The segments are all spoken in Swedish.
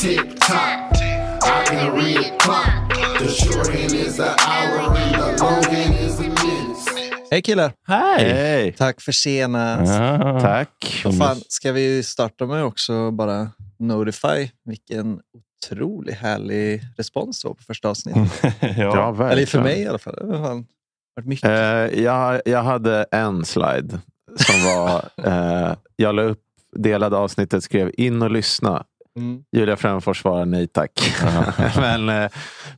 Tick tock, I can read clock. The short hand is the hour and the long hand is the minutes. Hej killar! Hej! Hej! Tack för senast. Ja. Tack. Vad fan, ska vi starta med också bara Notify vilken otroligt härlig respons det var på första avsnittet. Ja, verkligen. Eller för mig i alla fall. Det har fan varit mycket. Eh, jag, jag hade en slide som var... Eh, jag la upp, delade avsnittet, skrev in och lyssna. Mm. Julia Fränfors svarar nej tack. men, eh,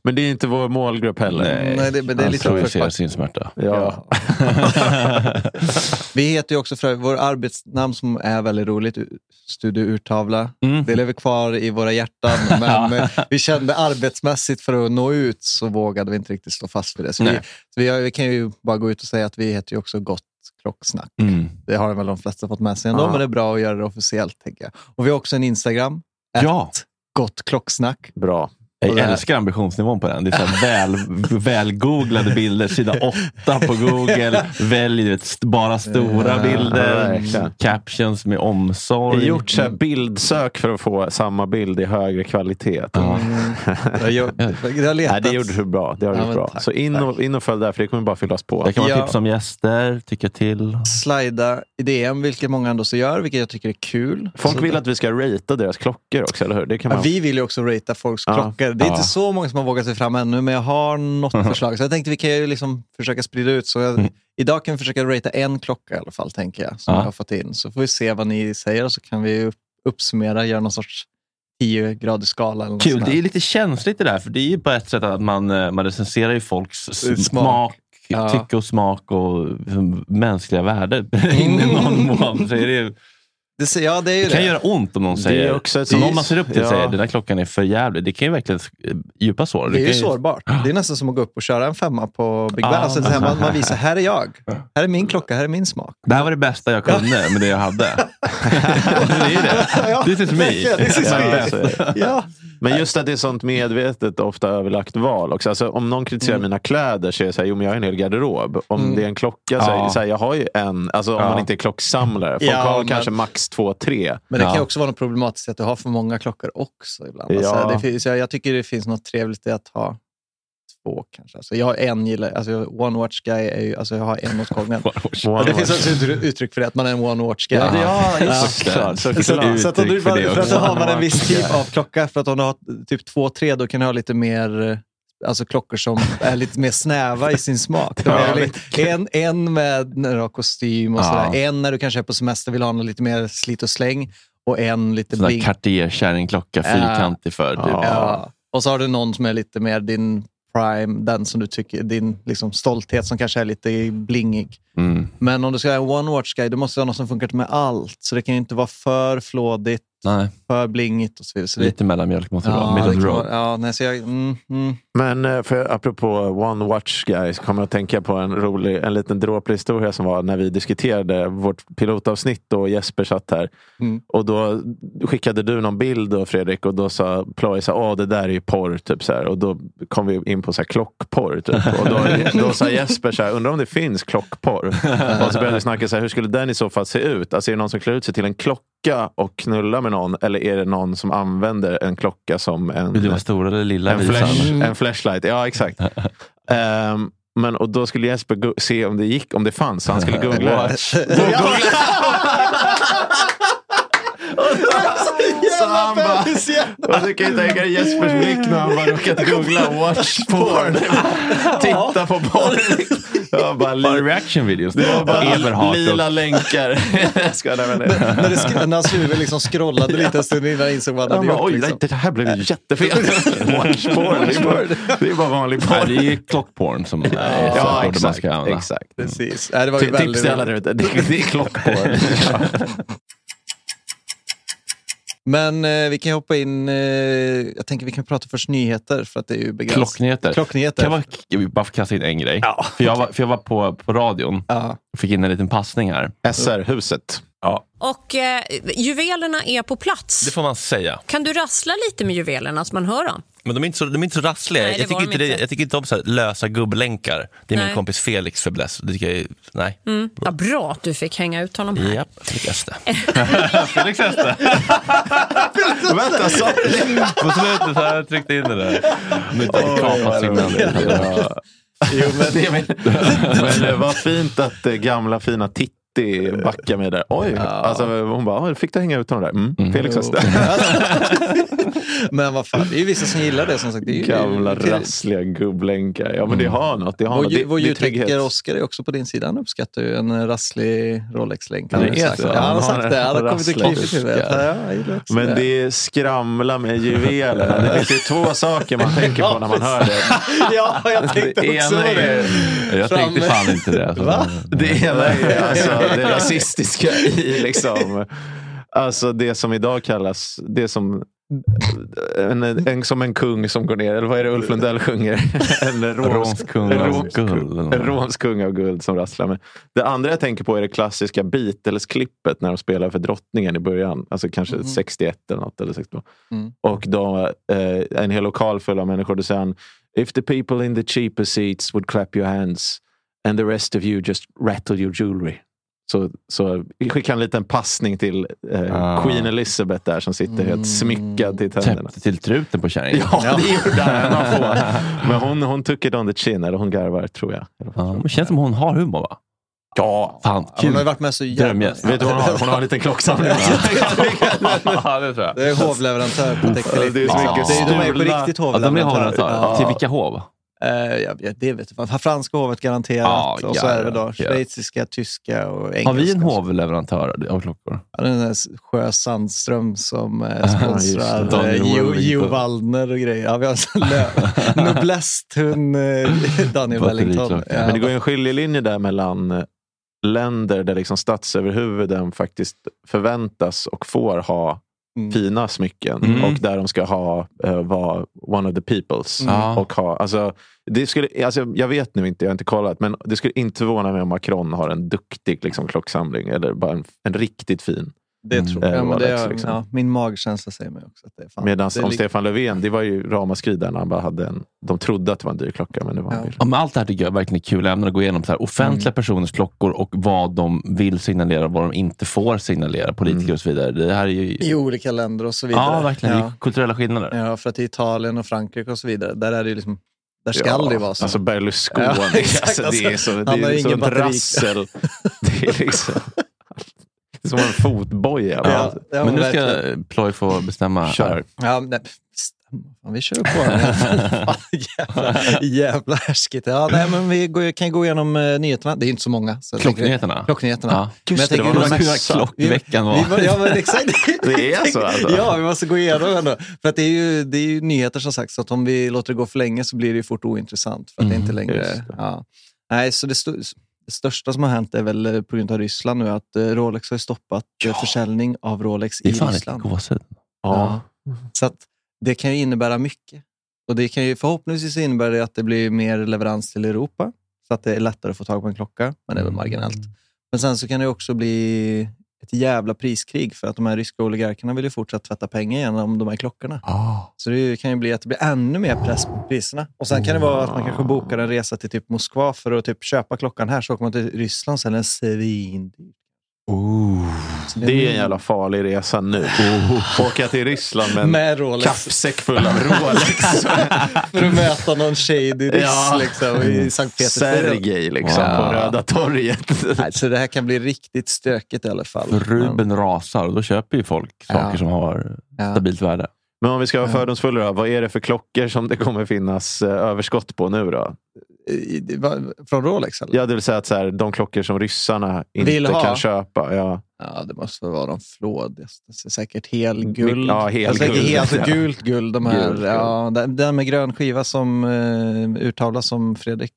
men det är inte vår målgrupp heller. Nej, Nej, det- men det är han lite projicerar uppförsbacke. sin smärta. Ja. Vi heter ju också för vår arbetsnamn som är väldigt roligt, Studio Urtavla. Mm. Det lever kvar i våra hjärtan, men eh, vi kände arbetsmässigt för att nå ut så vågade vi inte riktigt stå fast vid det. Så vi, så vi, vi kan ju bara gå ut och säga att vi heter ju också Gott Klocksnack. Mm. Det har väl de flesta fått med sig ändå, Ja. men det är bra att göra det officiellt. Tänker jag. Och vi har också en Instagram, Ja. Gott Klocksnack. Bra. Jag det älskar ambitionsnivån på den. Det är så här väl, välgooglade bilder. Sida åtta på Google. Välj vet, bara stora Ja, bilder. Captions med Jag har omsorg. gjort så här bildsök för att få samma bild i högre kvalitet. Ja. Jag, jag, jag har letat. Nej, det gjorde du bra. Det har Ja, bra. tack, så in och, in och följ där, för det kommer bara fyllas på. Det kan vara tips om gäster, tycka till. Slida i DM, vilket många ändå så gör, vilket jag tycker är kul. Folk Så vill det- att vi ska ratea deras klockor också, eller hur? Det kan Ja, man... vi vill ju också ratea folks Ja. klockor. Det är inte så många som har vågat sig fram ännu, men jag har något förslag. Så jag tänkte vi kan ju liksom försöka sprida ut. Så jag, Idag kan vi försöka ratea en klocka i alla fall, tänker jag, som Ja. jag har fått in. Så får vi se vad ni säger och så kan vi upp, uppsummera, göra någon sorts 10-gradig skala. Eller Kul, det är lite känsligt det där. För det är ju på ett sätt att man, eh, man recenserar ju folks Smak. smak, Ja. tycke och smak och mänskliga värden in i någon mån. Så är det, Det, ser- ja, det är ju det kan det. göra ont om någon Det är säger, också ett- som om man ser upp till och Ja. säger den här klockan är för jävlig. Det kan ju verkligen eh, djupa sår. Det är ju kan sårbart. Det är nästan som att gå upp och köra en femma på Big Ben. Ja. Alltså, det här, man, man visar, här är jag. Här är min klocka, här är min smak. Det här var det bästa jag kunde med det jag hade. det är det. This is me. This is me. det. Ja. Men just att det är sånt medvetet, ofta överlagt val. Också. Alltså, om någon kritiserar mina kläder så är det så här, jo men jag har en hel garderob. Om Mm. det är en klocka så, Ja. så här, jag har ju en. Alltså om Ja. man inte är klocksamlare. Folk Ja, har men- kanske max två, tre. Men det kan ju också vara något problematiskt att du har för många klockor också ibland. Ja. Alltså, det jag, jag tycker det finns något trevligt i att ha två kanske. Alltså, jag har en gillar, alltså, one watch guy, är ju, alltså, jag har en åt gången. Det finns också ett uttryck för det, att man är en one watch guy. Ja, det- ja, just det. såklart. Så, Så, såklart. så att om du Uttryck för att då har man en viss typ av klocka. För att om du har typ två, tre, då kan du ha lite mer eh, Alltså klockor som är lite mer snäva i sin smak. Lite, en, en med när du har kostym och Ja. sådär. En när du kanske är på semester och vill ha något lite mer slit och släng. Och en lite Sån bling. Cartier-kärringklocka, fyrkantig för. Typ. Ja. Ja. Och så har du någon som är lite mer din prime, den som du tycker, din liksom, stolthet som kanske är lite blingig. Mm. Men om du ska ha en one watch guy, då måste du ha något som funkar med allt. Så det kan ju inte vara för flådigt, Nej, för blingigt och så vidare. Så det, lite mellanmjölk måste det vara. ja, Middle road. nej, så jag, mm, mm. Men eh, för, apropå One Watch Guys kommer jag att tänka på en rolig, en liten dråplig historia som var när vi diskuterade vårt pilotavsnitt och Jesper satt här. Mm. Och då skickade du någon bild då Fredrik och då sa Ploy här, åh det där är ju porr. Typ, så här. Och då kom vi in på så här, klockporr. Typ. Och då, då sa Jesper så här, undrar om det finns klockporr. och så började vi snacka så här, hur skulle den i så fall se ut? Alltså är det någon som klär ut sig till en klocka och knullar med någon? Eller är det någon som använder en klocka som en... Vill du vara stora eller lilla En, flash, en flashlight, ja exakt. Ehm, men, och då skulle Jesper se om det gick, om det fanns. Så han skulle googla. Watch. Så han bara, och du kan ju tänka dig Jespers blick när han bara råkat googla watch porn. Titta på porr. Jag bara, Bara reaction videos. Det var bara lila och länkar. Jag ska, men, det- När, det när hans huvud liksom scrollade lite en stund innan han insåg vad han han hade gjort. oj, Liksom. det här blev ju jättefel. Watch porn. Det är bara, det är bara vanlig Nej, porr. det är klockporn som är Ja, ja, man exakt. ska använda. exakt. Precis. Det var ju Tips till alla där ute. Det, är klockporr. Men eh, vi kan hoppa in, eh, jag tänker vi kan prata först nyheter för att det är ju begränsat. Klocknyheter. Klocknyheter. Kan jag bara, jag vill bara kasta in en grej? Ja. För jag var, för jag var på, på radion Ja. och fick in en liten passning här. SR-huset. Ja, Och eh, juvelerna är på plats. Det får man säga. Kan du rassla lite med juvelerna så man hör dem? Men de är inte så, de är inte så rassliga. Nej, det jag, tycker de inte det, inte. jag tycker inte om så här lösa gubblänkar. Det är Nej. min kompis Felix fäbless. Det tycker jag är, nej. Mm. Ja, bra att du fick hänga ut honom här. Japp, lyckas det. Felix Heste. Vänta, så... På slutet här, jag tryckte in det där. Du kapat signalen. Ja. Jo, men, men det var fint att eh, gamla fina Titti backade med där. Oj, alltså, hon bara, "Oj, fick du hänga ut honom där? Mm. Felix Öster. Men vad fan, det är ju vissa som gillar det som sagt. Det är ju, Gamla det är- rassliga gubblänkar. Ja men det har något. Det har Vår, något. ju- Det, vår det ljudtekniker Oskar är också på din sida. Han uppskattar ju en rasslig Rolex-länk. Ja, Han det har är sagt. så. Ja, han har Han sagt det. Han har kommit till klipp i huvudet. Ja, Men det. det skramlar med juvelerna. Det finns ju två saker man tänker på när man hör det. Ja, jag tänkte Det också ena det. är- Jag tänkte fan inte det. Alltså. Va? Det ena är alltså det rasistiska i liksom, alltså det som idag kallas, det som en, en, som en kung som går ner, eller vad är det Ulf Lundell sjunger? En Romsk kung en av guld. En romsk kung av guld som rasslar med. Det andra jag tänker på är det klassiska Beatles-klippet när de spelar för drottningen i början. Alltså kanske 61 eller något. Eller 62. Mm. Och då eh, en hel lokal full av människor. Då säger han If the people in the cheaper seats would clap your hands and the rest of you just rattle your jewelry. Så, så skicka en liten passning till eh, Ah. Queen Elizabeth där som sitter helt smyckad till tänderna. Täppte till truten på kärringen. Ja, det gjorde han. Men hon, hon took it on the chin, eller hon garvar tror jag. Ja, men det känns som hon har humor va? Ja, Fan, Hon har ju kul. varit med så jävla... Vet du vad hon har? Hon har en liten klocksamling. ja, det tror jag. Det är hovleverantör på Teknilift. Det är så Ja. mycket Det är- De är på riktigt Ja, de är hovleverantör. hovleverantör. Till vilka hov? Eh, ja, det vet jag. Franska hovet garanterat. Ja, och så är det då ja. schweiziska, tyska och engelska. Har vi en hovleverantör av klockor? Ja, Den där Sjö Sandström som eh, sponsrar eh, Jo- Wallner och grejer. Ja, vi har Noblest-hund, eh, Daniel Wellington. Ja. Men det går ju en skiljelinje där mellan länder där liksom statsöverhuvuden faktiskt förväntas och får ha Mm. fina smycken Mm. och där de ska ha uh, vara one of the peoples. Ja. Och ha, alltså, det skulle, alltså, jag vet nu inte, jag har inte kollat, men det skulle inte förvåna mig om Macron har en duktig liksom, klocksamling eller bara en, en riktigt fin. Det Mm. tror jag. Ja, men det, är- liksom. ja, min magkänsla säger mig också att det är fan. Medan om Stefan Löfven, det var ju ramaskri där när han bara hade en, de trodde att det var en dyr klocka men det var en Ja. dyr. Ja, men allt det här tycker jag verkligen är kul ämnen att gå igenom. Så här, offentliga personers klockor och vad de vill signalera och vad de inte får signalera. Politiker och så vidare. Det här är ju... I olika länder och så vidare. Ja, verkligen. Det är Ja. kulturella skillnader. Ja, för att i Italien och Frankrike och så vidare, där är det ju liksom, där ska Ja, det vara så. Alltså Berlusconi, Ja, exakt, alltså, det är så, det är så batteri. rassel. Det är liksom som en fotboja. ja, ja, Men nu verkligen. ska Ploy få bestämma. Kör. Ja, nej, vi kör på den. jävla, jävla härskigt. Ja, nej, men vi går, kan gå igenom uh, nyheterna. Det är inte så många. Så jag tänker- Klocknyheterna. Klocknyheterna. Ja. Men jag Just det, tänker det var vi mässa. Klockveckan var... Vi, var- ja, men exakt. Det är så alltså? Ja, vi måste gå igenom ändå. För att det är, ju, det är ju nyheter som sagt, så att om vi låter det gå för länge så blir det ju fort ointressant. För att det är inte Mm, längre... just det. Ja. Nej, så det, sto- det största som har hänt är väl eh, på grund av Ryssland nu att eh, Rolex har stoppat eh, försäljning av Rolex Det i är fan Ryssland. gåshud. Ja. Så att det kan ju innebära mycket. Och det kan ju förhoppningsvis innebära det att det blir mer leverans till Europa, så att det är lättare att få tag på en klocka, men det är väl marginellt. Men sen så kan det också bli ett jävla priskrig, för att de här ryska oligarkerna vill ju fortsätta tvätta pengar genom de här klockorna. Så det kan ju bli att det blir ännu mer press på priserna. Och sen kan det vara att man kanske bokar en resa till typ Moskva för att typ köpa klockan här, så åker man till Ryssland sen är den svindyr. Så Det är en jävla farlig resa nu. Åka till Ryssland med en Med Rolex. kappsäck full av Rolex. för att möta någon shady ryss Ja. liksom, i Sankt Petersburg. Sergej liksom Ja. på Röda torget. Nej, Så det här kan bli riktigt stökigt i alla fall. För Ruben rasar och då köper ju folk saker Ja. som har Ja. stabilt värde. Men om vi ska vara Ja. fördomsfulla då, vad är det för klockor som det kommer finnas eh, överskott på nu då? I- var- Från Rolex eller? Ja, det vill säga att så här, de klockor som ryssarna inte kan köpa. Ja. Ja, det måste väl vara de flådigaste. Säkert helguld. Ja, helguld. Helt Ja. gult guld. De här, Gult guld. ja, den, med grön skiva som uh, urtavlas som Fredrik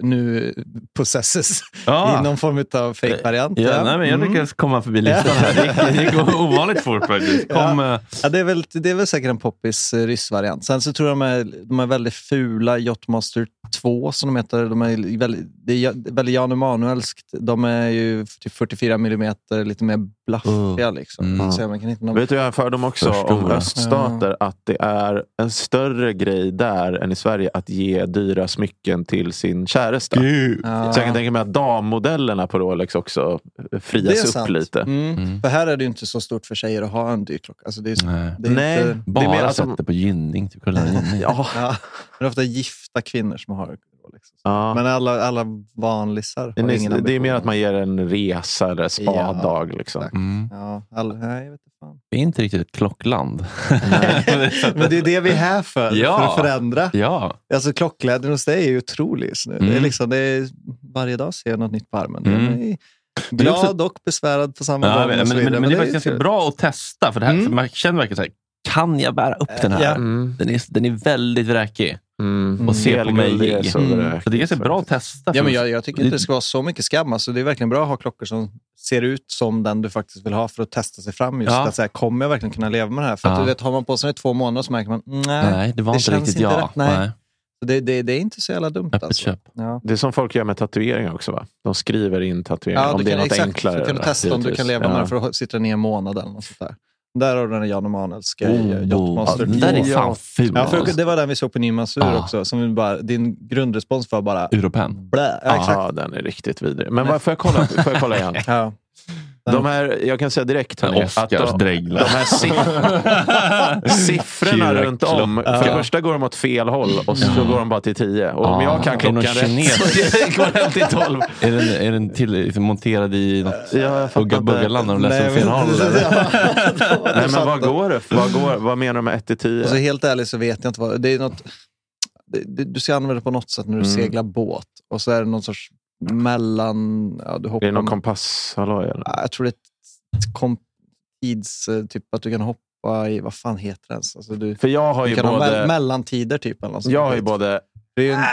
nu possesses Ja. i någon form av fake-variant. Ja, nej, men jag Mm. lyckades komma förbi listan här. Det gick, det gick ovanligt fort faktiskt. Kom, eh, Ja, det, är väl, det är väl säkert en poppis eh, ryssvariant. Sen så tror jag de är, de är väldigt fula Yachtmaster 2 som de heter. De är väldigt, det är ja- väldigt Jan Emanuelskt. De är ju typ 44 millimeter, lite mer blaffiga. Liksom. Mm. Så man kan hitta någon... Vet du, jag har en fördom också om öststater. Att det är en större grej där än i Sverige att ge dyra smycken till sin käresta. Ja. Så jag kan tänka mig att dammodellerna på Rolex också frias upp sant. lite. Mm. Mm. För här är det ju inte så stort för tjejer att ha en dyr klocka. Alltså det är, Nej. det är Nej. Inte, Bara Det är mer alltså- på gynning. Typ, kolla gynning. Ja, ja, det är ofta gifta kvinnor som har. Ja. Men alla, alla vanlisar har Det är, ingen det är ambition. mer att man ger en resa eller spadag. liksom. exakt. Mm. Ja, alla, nej, jag vet inte fan. Vi är inte riktigt ett klockland. Men det är det vi är här för, Ja. för att förändra. ja. Alltså klockglädjen hos dig är ju otrolig just nu. Det är Mm. liksom, det är, varje dag ser jag något nytt på armen. Mm. Glad och besvärad på samma Ja, gång. men, men, vidare. men, det är faktiskt ganska bra att testa. För det här, Mm. för man känner verkligen så här, kan jag bära upp den här? Ja. Mm. Den, är, den är väldigt vräkig. Mm. Och se på mig. Helguld är så Mm. vräkigt Så det är ganska bra att testa. Ja, men jag, jag tycker inte det ska vara så mycket skam. Alltså, det är verkligen bra att ha klockor som ser ut som den du faktiskt vill ha för att testa sig fram. Just Ja. att säga, kommer jag verkligen kunna leva med det här? För att, Ja. du vet, har man på sig det i två månader så märker man, nej, Nej, det var det inte känns riktigt inte jag. rätt. Nej. Så det, det, det är inte så jävla dumt. Öppet Alltså. köp. Ja. Det är som folk gör med tatueringar också va? De skriver in tatueringar Ja, om det är kan, något exakt, enklare. Så kan du eller? testa om du kan leva med den för att sitta ner en månad eller något sånt där. Där har du den Jan Emanuelska Oh, oh, ja, Yachtmaster den är 2. fan ful. Ja, för alltså. det var den vi såg på Nymansur Ah. också. Som bara, din grundrespons var bara Europen. blä. Ja. Ja, den är riktigt vidrig. Men vad, får, jag kolla, får jag kolla igen? Ja. De här, jag kan säga direkt hörni, att de, de här siff- siffrorna runt om. För det första går de åt fel håll och så går de bara till 10. Och om Ja. jag kan klockan rätt så går den till 12. Är den, är den till, liksom, monterad i något Ja, jag fattar Ugga inte. Buggaland när de läser Nej, åt fel men- håll? Nej, men vad går det? Vad, går, vad menar de med 1 till 10? Alltså, helt ärligt så vet jag inte vad det är. Något, du ska använda det på något sätt när du Mm. seglar båt. Och så är det någon sorts mellan... Ja, du hoppar, Är det någon kompasshalloj? Eller? Ja, jag tror det är ett, ett kom, tids... eh, Typ att du kan hoppa i... Vad fan heter det ens? Alltså, du, För jag har du ju kan ha me- både, mellantider typ. Eller något jag har ju både Det är en,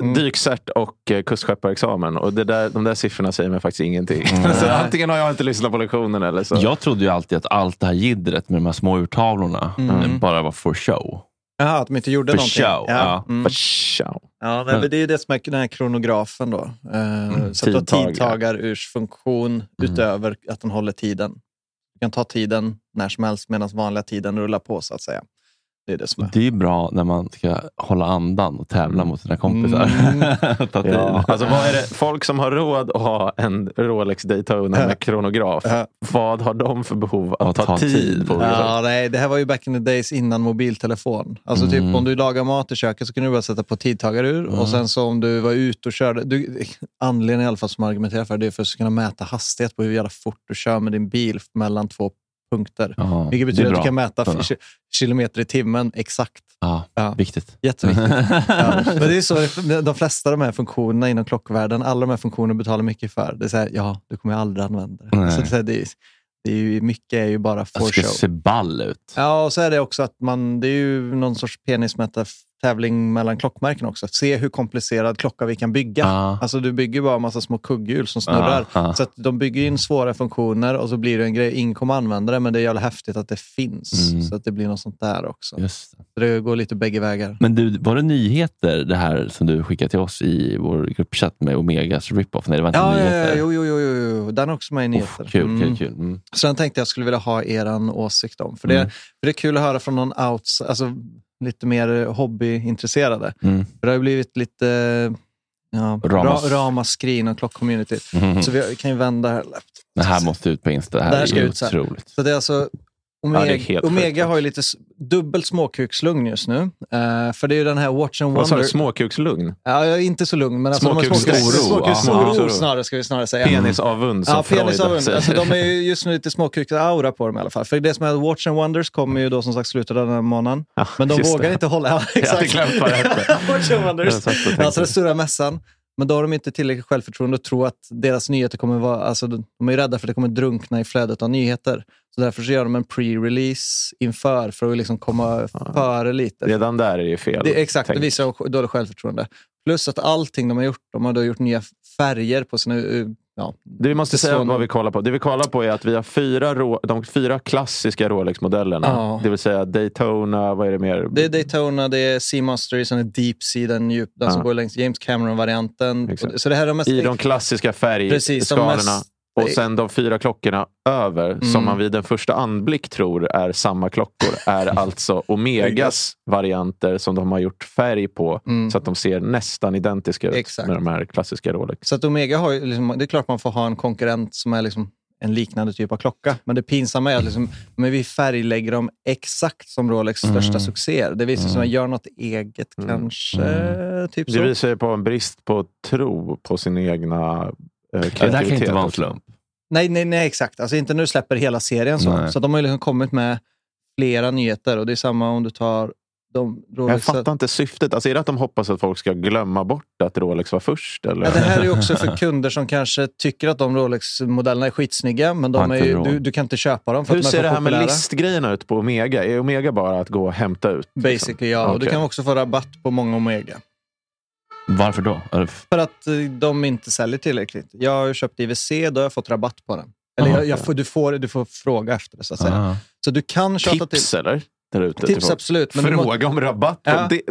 Mm. dykcert och eh, kustskepparexamen. Och det där, de där siffrorna säger mig faktiskt ingenting. så antingen har jag inte lyssnat på lektionen eller så. Jag trodde ju alltid att allt det här jiddret med de här små urtavlorna Mm. eh, bara var for show. Jaha, att de inte gjorde För någonting. show, ja. Mm. För tja. Ja, nej, men det är det som är den här kronografen då. Eh, så att du har tidtagarursfunktion utöver att den håller tiden. Du kan ta tiden när som helst medan vanliga tiden rullar på så att säga. Det är det som är. Det är bra när man ska hålla andan och tävla mot sina kompisar. Mm. Ja, alltså vad är det? Folk som har råd att ha en Rolex Daytona med kronograf. Vad har de för behov att Att ta, ta tid tid. på? Ja, nej, det här var ju back in the days innan mobiltelefon. Alltså Mm. typ om du lagar mat i köket så kunde du bara sätta på tidtagarur och sen så om du var ute och körde. Du, anledningen i alla fall som argumenterar för det är för att kunna mäta hastighet på hur jävla fort du kör med din bil mellan två punkter. Ja, Vilket det betyder att du kan mäta kilometer i timmen exakt. Ja, Ja. viktigt. Jätteviktigt. Ja. Men det är så, de flesta av de här funktionerna inom klockvärlden, alla de här funktionerna betalar mycket för. Det är så här, ja, du kommer ju aldrig använda det. Så det, är så här, det, är, det är ju, mycket är ju bara Jag for ska show. se ball ut. Ja, och så är det också att man, det är ju någon sorts penismätartävling mellan klockmärken också. Se hur komplicerad klocka vi kan bygga. Ja. Alltså du bygger bara en massa små kugghjul som snurrar. Ja, ja. Så att de bygger in svåra funktioner och så blir det en grej. Ingen kommer använda det, men det är jävla häftigt att det finns. Mm. Så att det blir något sånt där också. Just det. Det går lite bägge vägar. Men du, var det nyheter det här som du skickade till oss i vår gruppchatt med Omegas rip-off? Nej, det var inte Ja, nyheter. ja, jo, jo, jo, jo. Den är också med i nyheter. Uff, kul, Mm. kul, kul. Mm. Så den tänkte jag skulle vilja ha er åsikt om. För det, Mm. för det är kul att höra från någon outs, alltså lite mer hobbyintresserade. Mm. Det har blivit lite ja, Ramas- ra, ramaskri inom klockcommunityt. Mhm. Så vi kan ju vända här. Det här måste ut på Insta. Det här, Det här är ska ju ut otroligt. Så det är alltså Omega, helt Omega har ju lite dubbelt småkukslugn just nu. Eh, för det är ju den här Watch and Vad sa Wonder. du? Småkukslugn? Ja, jag är inte så lugn, men alltså Småkuksoro. småkuksoro. Ja, snarare, ska vi snarare säga. Penisavund som Ja, Freud penisavund. säger. Alltså, de är ju just nu lite småkuks-aura på dem i alla fall. För det som är Watch and Wonders kommer ju då som sagt slutet av den här månaden. Ja, Men de vågar det. inte hålla... Ja, Jag hade glömt vad det hette. Watch and Wonders. Alltså den stora mässan. Men då har de inte tillräckligt självförtroende att tro att deras nyheter kommer vara... Alltså, de är rädda för att det kommer drunkna i flödet av nyheter. Så därför så gör de en pre-release inför för att liksom komma före lite. Redan där är det ju fel. Det, exakt, det tänkt. visar dåligt självförtroende. Plus att allting de har gjort, de har då gjort nya färger på sina... Ja, Det vi måste säga vad vi kollar på. Det vi kollar på är att vi har fyra, rå, de fyra klassiska Rolex-modellerna. Ja. Det vill säga Daytona, vad är det mer? Det är Daytona, det är Seamaster, sen är Deep Sea, den, djup, den som Ja. går längs James Cameron-varianten. Exakt. Och- Så det här är de mest... I de klassiska Precis, de färgskalorna. mest- Och sen de fyra klockorna över, Mm. som man vid en första anblick tror är samma klockor, är alltså Omegas varianter som de har gjort färg på. Mm. Så att de ser nästan identiska ut Exakt. med de här klassiska Rolex. Så att Omega har liksom, det är klart man får ha en konkurrent som är liksom en liknande typ av klocka. Men det pinsamma är att liksom, men vi färglägger dem exakt som Rolex största succéer. Det visar sig att man gör något eget kanske. Typ Det så. visar ju på en brist på tro på sin egna eh, det här kan inte vara en slump. Nej, nej, nej, exakt. Alltså inte när du släpper hela serien. Så, Nej. så de har ju liksom kommit med flera nyheter. Och det är samma om du tar de Jag fattar inte syftet. Alltså är det att de hoppas att folk ska glömma bort att Rolex var först? Eller? Ja, det här är ju också för kunder som kanske tycker att de Rolex-modellerna är skitsnygga, men de är ju, du, du kan inte köpa dem för Hur de ser det här med populära. listgrejerna ut på Omega? Är Omega bara att gå och hämta ut? liksom? Basically, ja. Och du kan också få rabatt på många Omega. Varför då? För att eh, de inte säljer tillräckligt. Jag har köpt IWC, då har jag fått rabatt på den. Eller Aha, jag, jag får, du, får, du får fråga efter det, så att säga. Så du kan köpa Tips till... eller? Ute, Tips folk. absolut. Men du må, Fråga om rabatt. Ja. Det,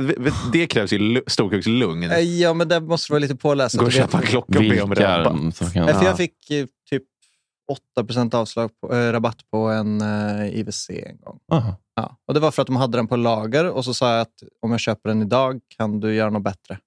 det, krävs ju lu- storkukslugn. Eh, ja, men där måste du vara lite påläst. Gå och köpa en klocka och be om rabatt. kan... Ja. jag fick eh, typ 8 avslag på, eh, rabatt på en eh, IWC en gång. Aha. Ja. Och Det var för att de hade den på lager och så sa jag att om jag köper den idag kan du göra något bättre.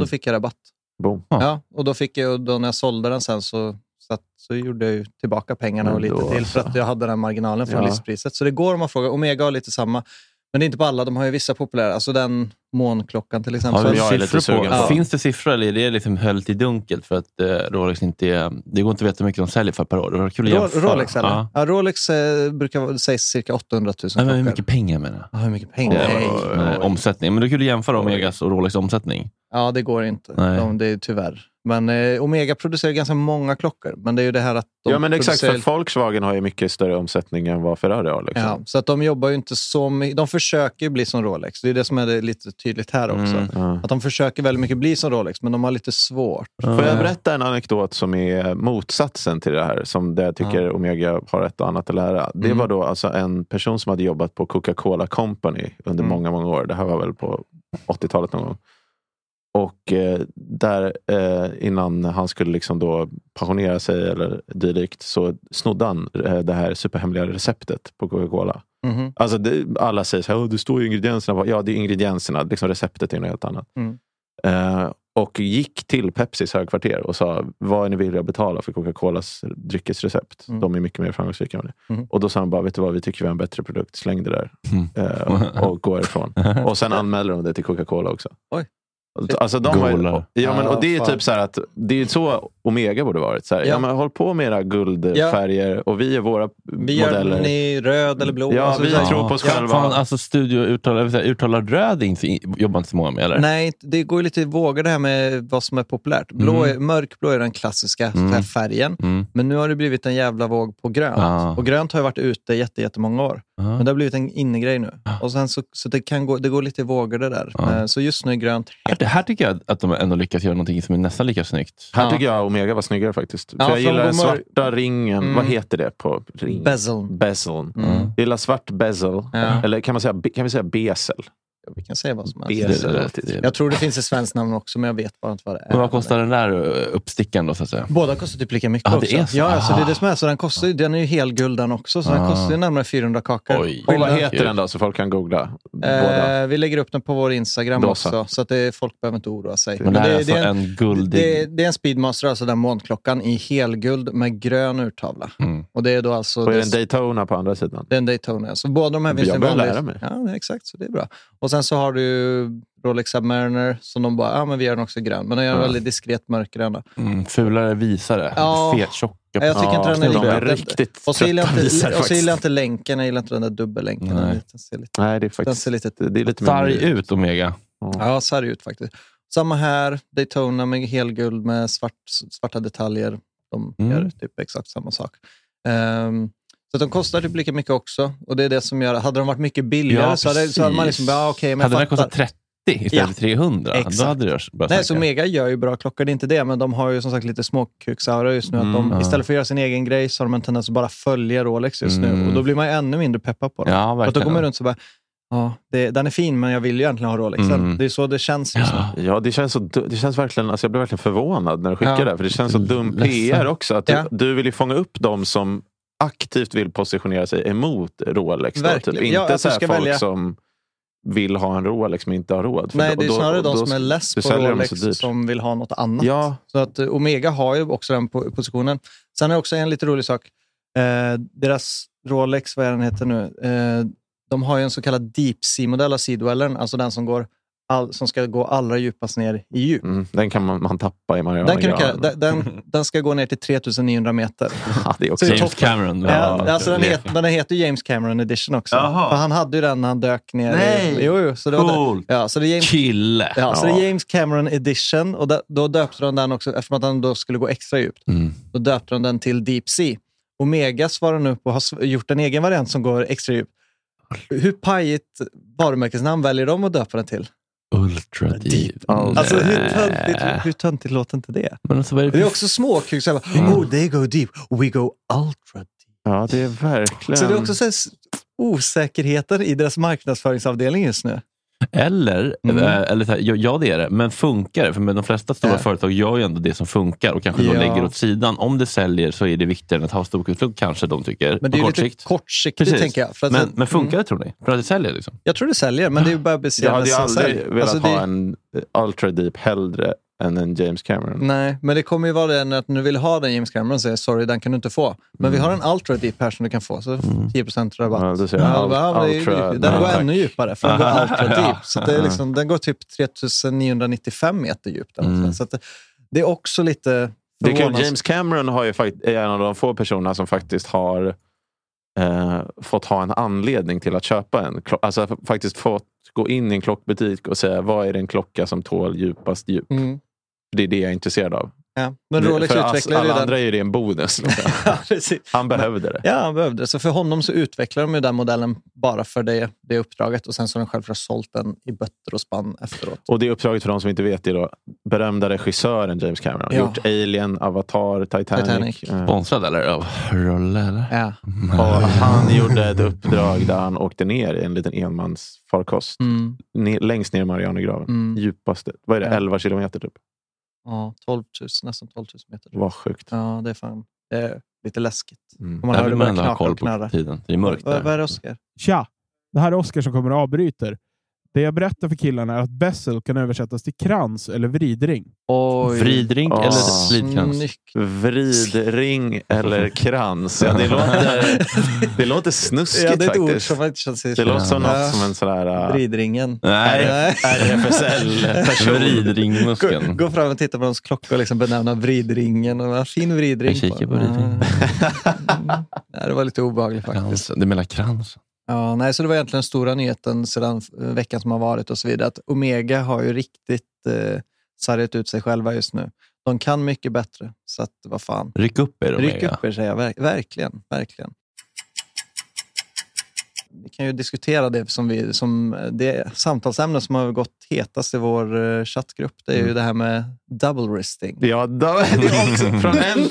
Då Mm. fick jag rabatt. Boom. Ja. Ja, och då fick jag, då när jag sålde den sen så, så, att, så gjorde jag ju tillbaka pengarna och lite då till för så. att jag hade den marginalen från Ja. listpriset. Så det går om man frågar. Omega har lite samma. Men det är inte på alla. De har ju vissa populära. Alltså den månklockan till exempel. Lite siffror på? på. Finns det siffror eller är det liksom höllt i dunkelt? För att eh, Rolex inte är, det går inte att veta hur mycket de säljer för per år. Det var kul att Ro- jämföra. Rolex eller? Ja. Ja. Rolex eh, brukar sägs cirka 800 000 Nej, men hur mycket pengar menar jag? Ja, hur mycket pengar? Det Nej. nej, omsättning. Men det är kul att jämföra Omegas och Rolex omsättning. Ja, det går inte. Nej. De, det är tyvärr. Men eh, Omega producerar ganska många klockor. Men det är ju det här att de Ja, men exakt. producerar- För Volkswagen har ju mycket större omsättning än vad Ferrari har. Liksom. Ja, så att de jobbar ju inte så mycket. De försöker ju bli som Rolex. Det är det som är det lite tydligt här också. Mm. Ja. Att de försöker väldigt mycket bli som Rolex, men de har lite svårt. Får jag berätta en anekdot som är motsatsen till det här? Som det jag tycker Omega har ett och annat att lära. Det Mm. var då alltså en person som hade jobbat på Coca-Cola Company under Mm. många, många år. Det här var väl på 80-talet någon gång. Och eh, där eh, innan han skulle liksom då pensionera sig eller dylikt så snodde han eh, det här superhemliga receptet på Coca-Cola. Mhm. Alltså det, alla säger så här, "Åh, det står ju ingredienserna. Ja, det är ingredienserna. Liksom receptet är något helt annat. Mm. Eh, och gick till Pepsis högkvarter och sa, vad är ni villiga att betala för Coca-Colas dryckesrecept? Mm. De är mycket mer framgångsrika än det. Mm. Och då sa han bara, vet du vad, vi tycker vi har en bättre produkt. Släng det där. Mm. Eh, och, och gå ifrån. Och sen anmäler de det till Coca-Cola också. Oj. Alltså de har ja, men, och det är typ så här att det är så Omega borde varit. Så här, ja. Ja. men håll på med era guldfärger och vi är våra Vi gör modeller. den i röd eller blå. Ja, Alltså, vi här- tror på oss Ja, själva. Fan, alltså studio uttalar, uttalar röd inte, jobbar inte så många med eller? Nej, det går ju lite i vågor det här med vad som är populärt. Blå är, Mörkblå är den klassiska Mm. färgen. Mm. Men nu har det blivit en jävla våg på grönt. Ja. Och grönt har ju varit ute jätte, jättemånga år. Ja. Men det har blivit en innegrej nu. Och sen så, så det, kan gå, det går lite i vågor det där. Ja. Eh, Så just nu är grönt Här, det här tycker jag att de ändå lyckats göra någonting som är nästan lika snyggt. Här Ja. tycker jag Omega var snyggare faktiskt. Ja, För jag gillar den Gomor- svarta ringen. Mm. Vad heter det på ring? bezel. Bezeln. Mm. Jag gillar svart bezel. Ja. Eller kan, man säga, kan vi säga besel? Vi kan säga vad som helst. Det- det- det- Jag tror det finns ett svenskt namn också, men jag vet bara inte vad det är. Men vad kostar den där uh, uppstickaren då så att säga? Båda kostar typ lika mycket Ah, det också. är så? Ja, alltså, det är Ah. det som är. Så den, kostar, den är ju helguld den också, så den Ah. kostar ju närmare 400 kakor. Oj. Och vad heter den då så folk kan googla? Båda. Eh, vi lägger upp den på vår Instagram Då så. också, så att det, folk behöver inte oroa sig. Men det här är alltså det, är en guldig... det, det är en Speedmaster, alltså den månklockan, i helguld med grön urtavla. Mm. Och det är då alltså... Och är det en det, Daytona på andra sidan? det är en Daytona. Så båda de här finns Jag i börjar vanlig- lära mig. Ja, det exakt. Så det är bra. Och sen så har du ju Rolex Submariner som de bara, ja men vi gör den också grön. Men de gör den Ja. väldigt diskret mörkgröna. Mm, fulare visare. Ja. Fet, tjocka. Ja, jag tycker inte den är de lika- är den- riktigt Och så gillar jag trötta visare inte, och så gillar jag inte länken, jag gillar inte den där dubbellänken. Nej. Den, den ser lite, Nej, det är den faktiskt ser lite det är lite Sarg ut Omega. ja, sarg ut faktiskt. samma här. Daytona med helguld med svart, svarta detaljer. De Mm. gör typ exakt samma sak. Ehm, så de kostar typ lika mycket också. Och det är det som gör, hade de varit mycket billigare Ja, så, hade, så hade man liksom, ja, okej, men hade den kostat 30 istället Ja, för 300, exakt. då hade det börjat Nej, så. Mega gör ju bra klockor, det är inte det, men de har ju som sagt lite småkuksaura just nu. att de, Mm, ja. Istället för att göra sin egen grej så har de en tendens att bara följa Rolex just Mm. nu. Och då blir man ju ännu mindre peppad på dem. Ja, för att då verkligen. går man runt så bara, ja, det, den är fin men jag vill ju egentligen ha Rolexen. Mm. Det är så det känns just nu. Ja, det känns, så, det känns verkligen, alltså jag blev verkligen förvånad när du skickade Ja. det. För det känns så dum. PR också. Att du, Ja. du vill ju fånga upp de som aktivt vill positionera sig emot Rolex. Då, typ. Inte Ja, du så folk välja- som vill ha en Rolex men inte har råd. För Nej, det är då- snarare de som är less på Rolex som vill ha något annat. Ja, Så att eh, Omega har ju också den po- positionen. Sen är det också en lite rolig sak. Eh, deras Rolex, vad är den heter nu? Eh, de har ju en så kallad Deep Sea-modell av Seedwellern, alltså den som, går all, som ska gå allra djupast ner i djup. mm, den kan man, man tappa i Mariana Den, den, den, ska gå ner till 3900 meter. Ja, det är också James. Cameron. Ja, alltså den, het, den heter James Cameron edition också. För han hade ju den när han dök ner. Nej. I, jo, jo, så det det. Ja, så det är James, Kille. ja, så det Ja. är James Cameron edition och da, då döpte de den också, eftersom att den då skulle gå extra djupt. Mm. Då döpte de den till Deep Sea. Omega svarar nu upp och har gjort en egen variant som går extra djupt. Hur pajigt varumärkesnamn väljer de att döpa den till? Ultra deep. Alltså hur töntigt, hur töntigt låter inte det? Men alltså, vad är det Det är också småkuk. så här bara, Oh, they go deep, we go ultra deep. Ja, det är verkligen... Så det är också så här, osäkerheter i deras marknadsföringsavdelning just nu. Eller, Mm. eh, eller så här, ja, ja det är det, men funkar det? För med de flesta stora Ja. företag gör ju ändå det som funkar och kanske då Ja. lägger åt sidan. Om det säljer så är det viktigare än att ha storkursflugg, kanske de tycker, Men det är kort lite sikt. kortsiktigt, Precis. tänker jag. För att Men, sen- men funkar Mm. det tror ni? För att det säljer? Liksom? Jag tror det säljer, men det är ju bara Jag baserat hade ju aldrig säljer. velat Alltså, det- ha en Ultra Deep hellre än en James Cameron. Nej, men det kommer ju vara det att nu vill ha den James Cameron säger sorry, den kan du inte få. Men vi har en Ultra Deep här som du kan få, så 10 rabatt. Ja, säger jag Ja, ult- ja, ultra- den går tack. ännu djupare, för den går. Ultra Deep. Så det är liksom, den går typ 3995 meter djupt. Mm. Så det, det är också lite Det förvånans- James Cameron har ju fakt- är en av de få personerna som faktiskt har eh, fått ha en anledning till att köpa en. Alltså faktiskt fått gå in i en klockbutik och säga vad är det en klocka som tål djupast djup? Mm. Det är det jag är intresserad av. Ja. Men Rolex för utvecklar ju alla den. andra är det en bonus. liksom. Ja. Han behövde det. Ja, han behövde det. Så för honom så utvecklar de ju den modellen bara för det, det uppdraget och sen så har de självklart sålt den i bötter och spann efteråt. Och det uppdraget för de som inte vet är då berömda regissören James Cameron. Ja. Gjort Alien, Avatar, Titanic. Titanic. Eh, Sponsrad eller? Av eller? Ja. och han gjorde ett uppdrag där han åkte ner i en liten enmansfarkost. Mm. Längst ner i Marianergraven. Mm. Djupaste. Vad är det? Ja. 11 kilometer typ. Ja, 12 000, nästan 12 000 meter. Vad sjukt. Ja, det är fan det är lite läskigt. Mm. Om man Där hör det börja knaka och på knarra. tiden. Det är mörkt Vad, vad är där. det, Oskar? Tja! Det här är Oskar som kommer och avbryter. Det jag berättar för killarna är att Bessel kan översättas till krans eller vridring. Oj. Vridring Ah. eller slidkrans? Snyggt. Vridring eller krans. Ja, det, låter, det låter snuskigt Ja, det är ett ord faktiskt. som man inte känner sig Det låter som något som en sån här uh, Vridringen. Nej, RFSL-person. vridringmuskeln. Gå, gå fram och titta på någons klocka och liksom benämna vridringen. Och, vad fin vridring. Jag kikar på vridringen. Ja, det var lite obehagligt faktiskt. Kransen. Det menar kransen. Ja, nej, så det var egentligen stora nyheten sedan eh, veckan som har varit och så vidare. Att Omega har ju riktigt eh, sargat ut sig själva just nu. De kan mycket bättre, så att vad fan. Ryck upp er Ryck Omega. upp er, säger jag. Ver- verkligen, verkligen. Vi kan ju diskutera det som, vi, som det samtalsämne som har gått hetast i vår eh, chattgrupp. Det är Mm. ju det här med double wristing. Ja, det är också från en,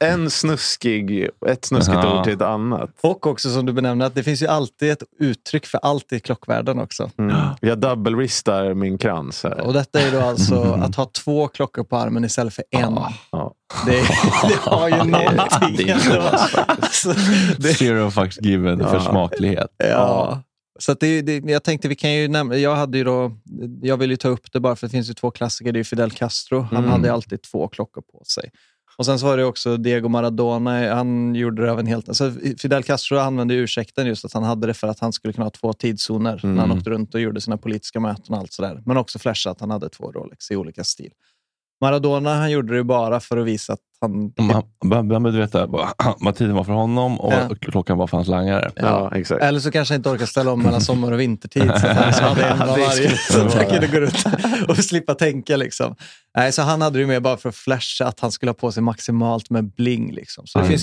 en snuskig, ett snuskigt Ja. ord till ett annat. Och också som du benämner, att det finns ju alltid ett uttryck för allt i klockvärlden också. Mm. Jag double-wristar min krans här. Och detta är då alltså att ha två klockor på armen istället för en. Ja. Det, det har ju någonting. det är ändå. alltså, det, Zero fucks given för Ja. smaklighet. ja. Så det, det, jag tänkte vi kan ju nämna, jag hade ju då, jag vill ju ta upp det bara för det finns ju två klassiker. Det är Fidel Castro, han Mm. hade alltid två klockor på sig. Och sen så var det också Diego Maradona, han gjorde det av en helt... Alltså Fidel Castro använde ursäkten just att han hade det för att han skulle kunna ha två tidszoner när han Mm. åkte runt och gjorde sina politiska möten och allt sådär. Men också flasha att han hade två Rolex i olika stil. Maradona han gjorde det bara för att visa att han... Man, man, behöver veta vad, tiden var för honom och Ja. klockan var för hans langare. Ja, exakt. Eller så kanske han inte orkar ställa om mellan sommar och vintertid. Så att han hade en av Det varje. skulle Så att han vara. kunde gå runt och slippa tänka. Liksom. Nej, så han hade det ju med bara för att flasha att han skulle ha på sig maximalt med bling. Liksom. Så det Mm. finns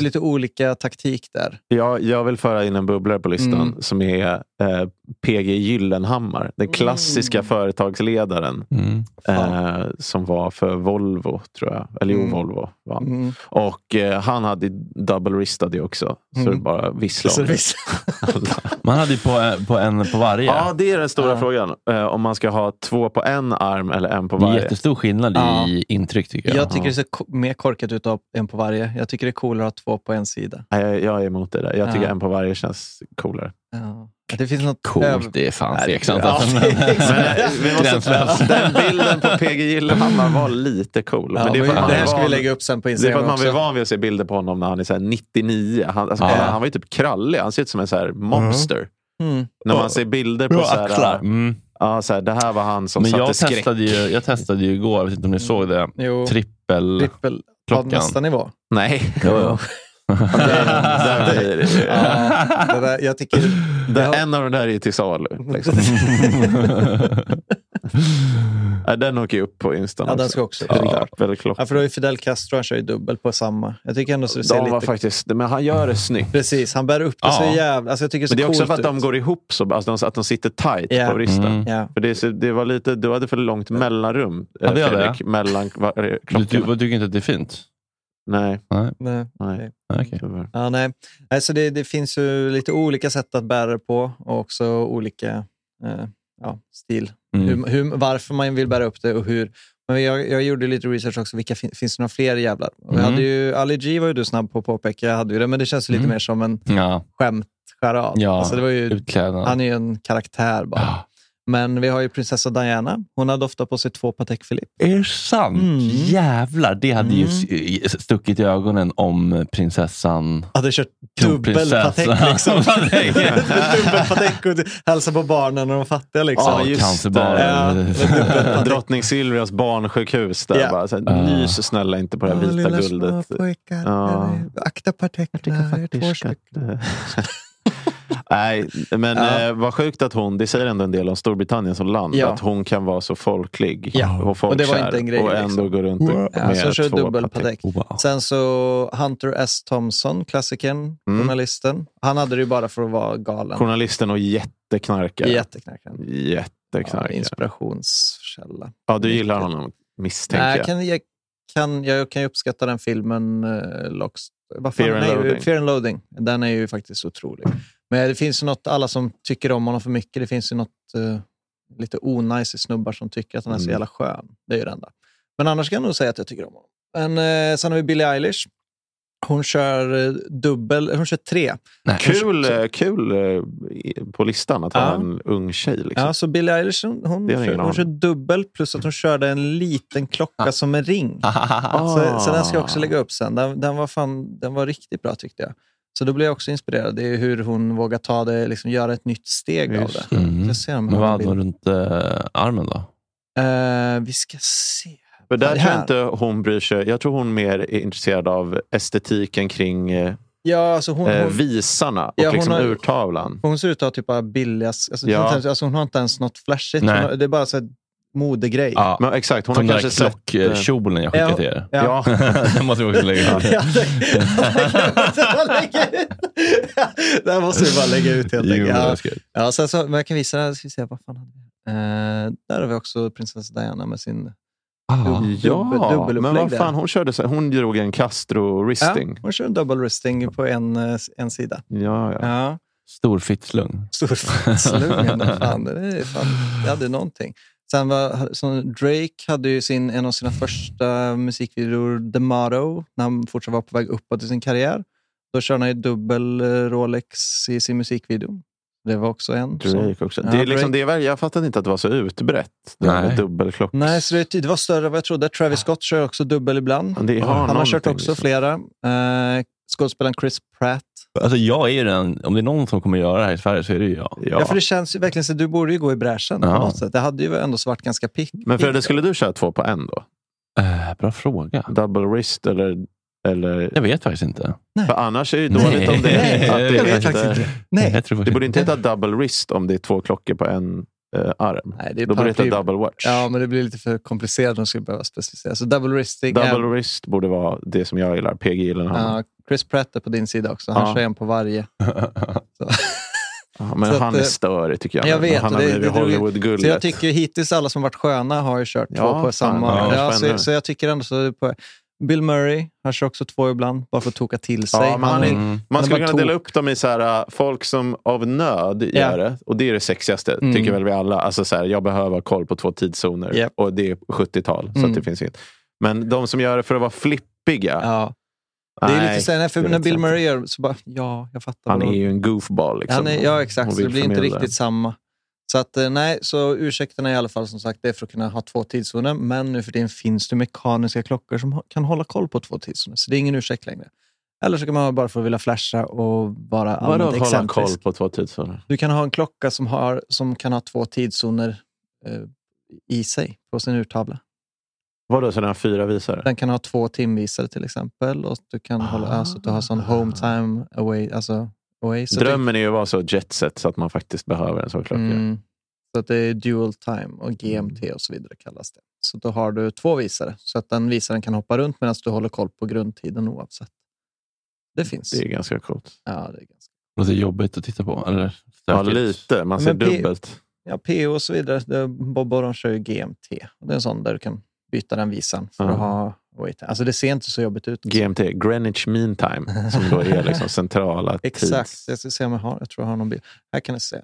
Lite olika taktik där. Jag, jag vill föra in en bubblare på listan Mm. som är eh, PG Gyllenhammar. Den klassiska företagsledaren. Mm. Eh, som var för Volvo, tror jag. Eller jo, Mm. Volvo. Va? Mm. Och eh, han hade double wristad också. Så Mm. det bara visslade. Man hade ju på, på en på varje. Ja, det är den stora Ja. frågan. Eh, om man ska ha två på en arm eller en på det är varje. jättestor skillnad Ja. i intryck tycker jag. Jag tycker det ser mer korkat ut att ha en på varje. Jag tycker det är coolare att ha två på en sida. Nej, jag, jag är emot det där. Jag tycker Ja. en på varje känns coolare. Ja. Det finns något Coolt, det är fan tveksamt. ja, alltså. Men Gränslöst. den bilden på PG Gyllenhammar var lite cool. Ja, men det att det här ska vi lägga upp sen på Det är för Instagram att man är van vid att se bilder på honom när han är så här 99. Han, alltså, Ja. han var ju typ krallig. Han ser ut som en så här monster. Mm. När man ser bilder på så här, Mm. ja, så här, det här var han som Men satte jag skräck. testade, ju, jag testade ju igår, jag vet inte om ni såg det, Jo, trippel... trippel på klockan. nästa nivå. Nej. Jo, jo. Där blir det. Ja, det där, jag tycker... Det, Ja. En av de där är till salu. Liksom. Nej, den åker ju upp på Insta Ja, den ska också. Trippelklocka. Ja, för då är Fidel Castro, han kör ju dubbel på samma. Jag tycker ändå så det ser De var lite... faktiskt, men han gör det snyggt. Precis, han bär upp det så Ja. jävla... Alltså jag tycker det ser Men det är också för att de ut. går ihop, så, alltså de- att de sitter tight Ja. på vristen. Mm. Ja. För det, det var lite, du hade för långt mellanrum, eh, jag det? Fredrik, mellan var- Du, klockorna. vad tycker inte att det är fint? Nej, Nej. Nej. nej. Tyvärr. Ja, nej. Alltså det, det finns ju lite olika sätt att bära det på och också olika eh, ja, stil. Mm. Hur, hur, varför man vill bära upp det och hur. Men jag, jag gjorde lite research också. Vilka fin, finns det några fler jävlar? Och jag Mm. hade ju, Ali G var ju du snabb på att påpeka. Jag hade ju det, men det känns lite Mm. mer som en Ja, skämtcharad. ja Alltså det var ju, utklädnad. han är ju en karaktär bara. Ja. Men vi har ju prinsessa Diana. Hon hade ofta på sig två Patek Philippe. Är det sant? Mm. Jävlar, det hade ju s- stuckit i ögonen om prinsessan... Hade kört dubbel. Patek liksom. Dubbel Patek och hälsa på barnen och de fattiga liksom. Ja, just cancerbarn. det. Ja, Drottning Silvias barnsjukhus. Där, Ja. bara, så här. Nys snälla inte på det här vita lilla guldet. små pojkar. Ja. Akta Patekna. två stycken. Nej, men Ja. eh, vad sjukt att hon, det säger ändå en del om Storbritannien som land, Ja. att hon kan vara så folklig Ja, och folkkär och det var inte en grej, och ändå liksom. gå runt och, Ja, med så kör två dubbel Patek. Patek. Wow. Sen så Hunter S. Thompson, klassikern, Mm. journalisten. Han hade det ju bara för att vara galen. Journalisten och jätteknarkare. Jätteknarkaren. Ja, Jätteknarkare. inspirationskälla. Ja, du gillar honom misstänker Nej, jag. kan, jag, kan, jag kan ju uppskatta den filmen, uh, Locks, Fear and. Fear and Loathing. Den är ju faktiskt otrolig. Men det finns ju något, alla som tycker om honom för mycket, det finns ju något eh, lite onajs i snubbar som tycker att han är så Mm. jävla skön. Det är ju det enda. Men annars kan jag nog säga att jag tycker om honom. Men, eh, sen har vi Billie Eilish. Hon kör eh, dubbel, hon kör tre. Nej. Kul, eh, kul eh, på listan att ha Ja. en ung tjej. Liksom. Ja, så Billie Eilish hon, hon, kör, hon kör dubbel plus att hon körde en liten klocka Ah. som en ring. Så, så den ska jag också lägga upp sen. Den, den, var fan, den var riktigt bra tyckte jag. Så då blev jag också inspirerad. Det är hur hon vågar ta det, liksom göra ett nytt steg av Just det. Mm. Jag ser om Men vad hade hon runt eh, armen då? Eh, vi ska se. För där tror jag inte hon bryr sig. Jag tror hon mer är intresserad av estetiken kring eh, Ja, alltså hon, eh, hon, visarna och Ja, hon liksom har- urtavlan. hon ser ut att ha typ billigast... Alltså, Ja. hon, alltså, hon har inte ens något flashigt. Nej. Hon har, det är bara så här modegrej. Ja. Men exakt, hon Som har den kanske eh, klockkjolen jag skickade Ja. till er. Ja. Den måste vi också lägga ut. Ja, här måste vi bara lägga ut helt enkelt. Ja, ska jag. ja, sen så, men jag kan visa, ska vi se, vad fan hade vi? Eh, där har vi också prinsessa Diana med sin Ah. dubbel, Ja, dubbelupplägg men vad fan, hon, körde så, hon drog en Castro Ja, hon kör en double wristing på en, eh, en sida. Ja, ja. Ja. Stor fittslung. Storslungen. fan, det är fan, det hade någonting. Sen var, som Drake hade ju sin, en av sina första musikvideor, The Motto, när han fortfarande var på väg uppåt i sin karriär. Då körde han ju dubbel eh, Rolex i sin musikvideo. Det var också en. Drake också. Ja, det är liksom, Drake. det jag fattade inte att det var så utbrett. Det med Nej. så det, det var större än vad jag trodde. Travis Scott kör också dubbel ibland. Det har han har kört också liksom. flera. Eh, skådespelaren Chris Pratt. Alltså jag är ju den, om det är någon som kommer göra det här i Sverige så är det ju jag. Ja. för det känns ju verkligen så du borde ju gå i bräschen Ja. på något sätt. Det hade ju ändå varit ganska pick. Men Fredde, skulle du köra två på en då? Eh, bra fråga. Double wrist eller... eller... Jag vet faktiskt inte. För annars är det ju Nej. dåligt om det Nej, att det jag vet faktiskt inte. Nej. Det borde inte heta double wrist om det är två klockor på en eh, arm. Nej, det är Då borde det heta double watch. Ja, men det blir lite för komplicerat om de skulle behöva specificera. Så double wristing. Double är, wrist borde vara det som jag gillar. PG Gyllenhammar. ja, Chris Pratt är på din sida också. Han Ja. kör en på varje. Ja, men Så att, han är eh, störig tycker jag. Jag vet. Han har det, blivit det, det, Hollywood-gullet. så jag tycker hittills alla som varit sköna har ju kört Ja, två på samma. ja, Ja, så, så jag tycker ändå så. På, Bill Murray, han kör också två ibland, bara för att toka till sig. Ja, är, är- man han är skulle kunna dela tok. upp dem i så här, äh, folk som av nöd Ja. gör det. Och det är det sexigaste, Mm. tycker väl vi alla. Alltså så här, jag behöver koll på två tidszoner. Japp. Och det är 70-tal, så Mm. att det finns inget. Men de som gör det för att vara flippiga. Ja. Det är lite så här, för när Bill. Murray gör så bara, ja, jag fattar. Han är ju en goofball. Liksom, är, ja, exakt. Så det blir inte riktigt samma. Så att, eh, nej, så ursäkterna är i alla fall som sagt det är för att kunna ha två tidszoner. Men nu för tiden finns det mekaniska klockor som kan hålla koll på två tidszoner. Så det är ingen ursäkt längre. Eller så kan man bara få vilja flasha och vara Vadå allmänt hålla koll på två tidszoner? Du kan ha en klocka som, har, som kan ha två tidszoner eh, i sig på sin urtavla. Vadå, så den har fyra visare? Den kan ha två timvisare till exempel. Och du kan hålla, alltså, du har sån home time away. Alltså, away så det- Drömmen är ju att vara så jetset så att man faktiskt behöver en sån klocka. Mm. Så att det är dual time och GMT och så vidare kallas det. Så då har du två visare, så att den visaren kan hoppa runt medan du håller koll på grundtiden oavsett. Det finns. Det är ganska coolt. Ja, det är ganska... Det låter jobbigt att titta på. Eller Ja, lite. Man ser Men P- dubbelt. Ja, PO och så vidare. Det- Bob Oron kör ju GMT. Och det är en sån där du kan byta den visan för Ja. att ha wait. Alltså det ser inte så jobbigt ut. GMT, Greenwich Mean Time, som då är liksom centrala Exakt. tids... Jag ska se om jag har. Jag tror jag har någon bild. Här kan ni se.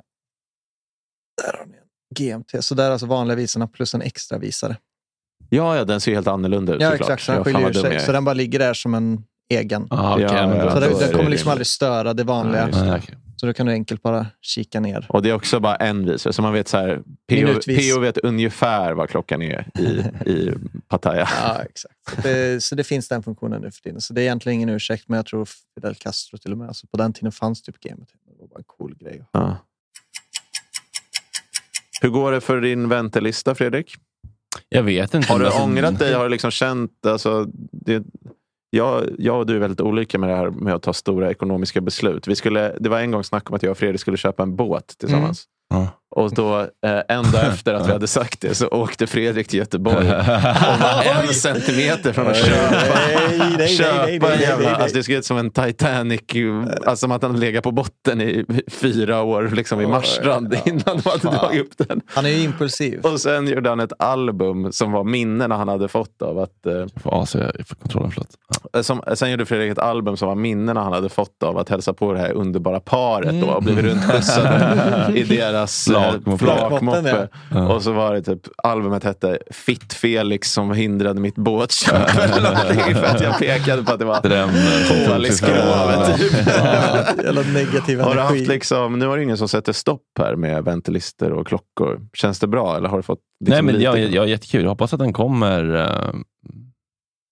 Där har ni en GMT. Så där är alltså vanliga visarna plus en extra visare. Ja, ja, den ser helt annorlunda ut Ja, såklart. exakt. Så den skiljer sig. jag. Så den bara ligger där som en egen. Ah, okej, Ja, ja, Så då den, är den det kommer liksom aldrig störa det vanliga. Nej, Så då kan du enkelt bara kika ner. Och det är också bara en visare, så man vet så här, PO. PO vet ungefär vad klockan är i, i Pattaya. Ja, exakt. Så det, så det finns den funktionen nu för tiden. Så det är egentligen ingen ursäkt, men jag tror Fidel Castro till och med. Alltså på den tiden fanns typ GMT. Det var bara en cool grej. Ja. Hur går det för din väntelista, Fredrik? Jag vet inte. Har du ångrat dig? Har du liksom känt... Alltså, det, jag, jag och du är väldigt olika med det här med att ta stora ekonomiska beslut. Vi skulle, det var en gång snack om att jag och Fredrik skulle köpa en båt tillsammans. Mm. Ja. Och då, eh, en dag efter att vi hade sagt det, så åkte Fredrik till Göteborg och var en centimeter från att köpa, Nej, nej, nej, köpa nej, en nej, jävla... nej, nej. Alltså det såg ut som en Titanic, alltså som att han legat på botten i fyra år liksom vid Marstrand ja, innan de hade dragit upp den. Han är ju impulsiv. Och sen gjorde han ett album som var minnena han hade fått av att... Eh, Jag får AC för kontrollen, förlåt. Ja. som, sen gjorde Fredrik ett album som var minnena han hade fått av att hälsa på det här underbara paret då, och blivit rundskjutsade i deras eh, Flakmoppe. flakmoppe. Ja. Och så var det typ, albumet hette Fitt Felix som hindrade mitt båtköp. för att jag pekade på att det var som hål i skrovet. Typ. Jävla negativ Har du energi. haft liksom, nu har det ingen som sätter stopp här med ventilister och klockor. Känns det bra eller har du fått Nej, liksom men lite- jag, jag, jättekul. Jag hoppas att den kommer eh,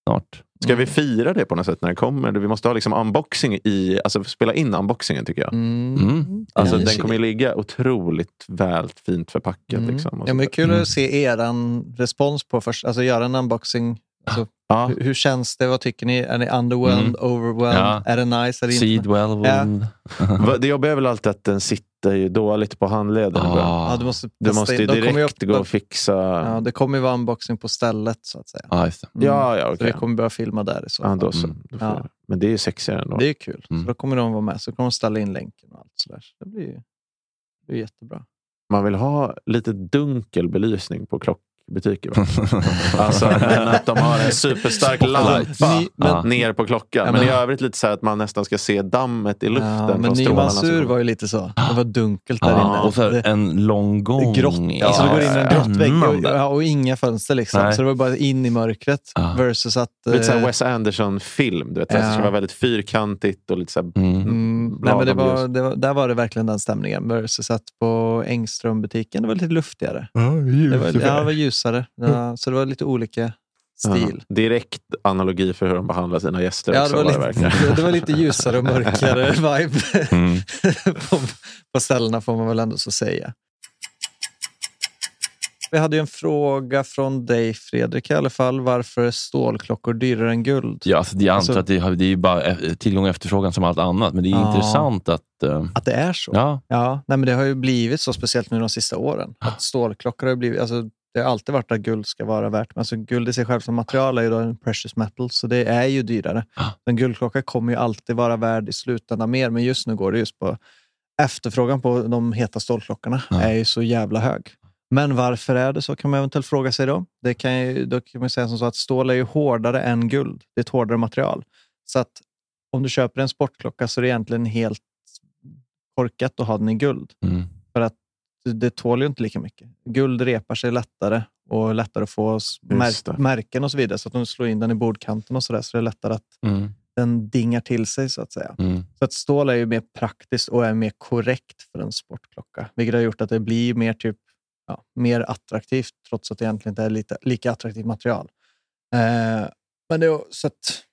snart. Ska vi fira det på något sätt när det kommer? Vi måste ha liksom unboxing i, alltså spela in unboxingen tycker jag. Mm. Mm. Alltså, Ja, den kommer ju ligga otroligt väl fint förpackat. Mm. Liksom, och ja, men det är sådär. kul att se er respons på först, alltså göra en unboxing Alltså, hur, hur känns det? Vad tycker ni? Är ni underwhelmed, Mm. overwhelmed? Ja. Är det nice? Är det? Seedwell. Ja. Det jobbiga är väl alltid att den sitter ju dåligt på handleden. Ah. Ja, du måste du måste ju direkt upp- gå och fixa. Ja, det kommer ju vara unboxing på stället så att säga. Ja, det. Mm. Ja, ja, Så okej. vi kommer börja filma där i så Ja, fall. då så. Mm. Då Ja. Men det är ju sexigare ändå. Det är kul. Mm. Så då kommer de vara med. Så kommer de ställa in länken och allt sådär. Så det blir ju det blir jättebra. Man vill ha lite dunkel belysning på klockbutiker. Va? alltså att de har en superstark lampa Ny- men- ner på klockan. Ja, men, men- i övrigt lite så här att man nästan ska se dammet i luften Ja, men Nymansur var ju lite så. Det var dunkelt där Ja, inne. och så här, det, en lång gång. grott. i- Alltså det går in en grottvägg och, Spännande. ja, och inga fönster. Liksom. Nej. Så det var bara in i mörkret. Ja. Versus att... Lite så här eh, Wes Anderson-film. Du vet, Ja. Det ska vara väldigt fyrkantigt och lite så här Mm, nej, men det var, det var, där var det verkligen den stämningen. Versus att på Engström-butiken, det var lite luftigare. Ja, Det var, ljusare. ja, det var ljusare. Ja, så det var lite olika stil. Ja, direkt analogi för hur de behandlar sina gäster Ja, också. det, var lite, verkligen. det var lite ljusare och mörkare vibe Mm. på, på ställena får man väl ändå så säga. Vi hade ju en fråga från dig Fredrik i alla fall. Varför är stålklockor dyrare än guld? Ja, alltså, jag antar Alltså- att det, det är ju bara eh, tillgång och efterfrågan som allt annat. Men det är Ja. intressant att... eh, Att det är så? ja, Ja, nej, men det har ju blivit så, speciellt nu de sista åren. Att stålklockor har blivit... Alltså, det har alltid varit att guld ska vara värt. Men alltså, guld i sig själv som material är ju då en precious metal, så det är ju dyrare. En guldklocka kommer ju alltid vara värd i slutändan mer, men just nu går det just på efterfrågan på de heta stålklockorna är ju så jävla hög. Men varför är det så kan man eventuellt fråga sig då. Det kan ju, då kan man säga som så att stål är ju hårdare än guld. Det är ett hårdare material. Så att om du köper en sportklocka så är det egentligen helt korkat att ha den i guld. Mm. För att det, tål ju inte lika mycket. Guld repar sig lättare och lättare att få det. märken och så vidare. Så att om du slår in den i bordkanten och så där, så är det lättare att mm, den dingar till sig så att säga. mm. Så att stål är ju mer praktiskt och är mer korrekt för en sportklocka. Vilket har gjort att det blir mer, typ, ja, mer attraktivt trots att det egentligen inte är lite, lika attraktivt material. Eh, men det, är- så att,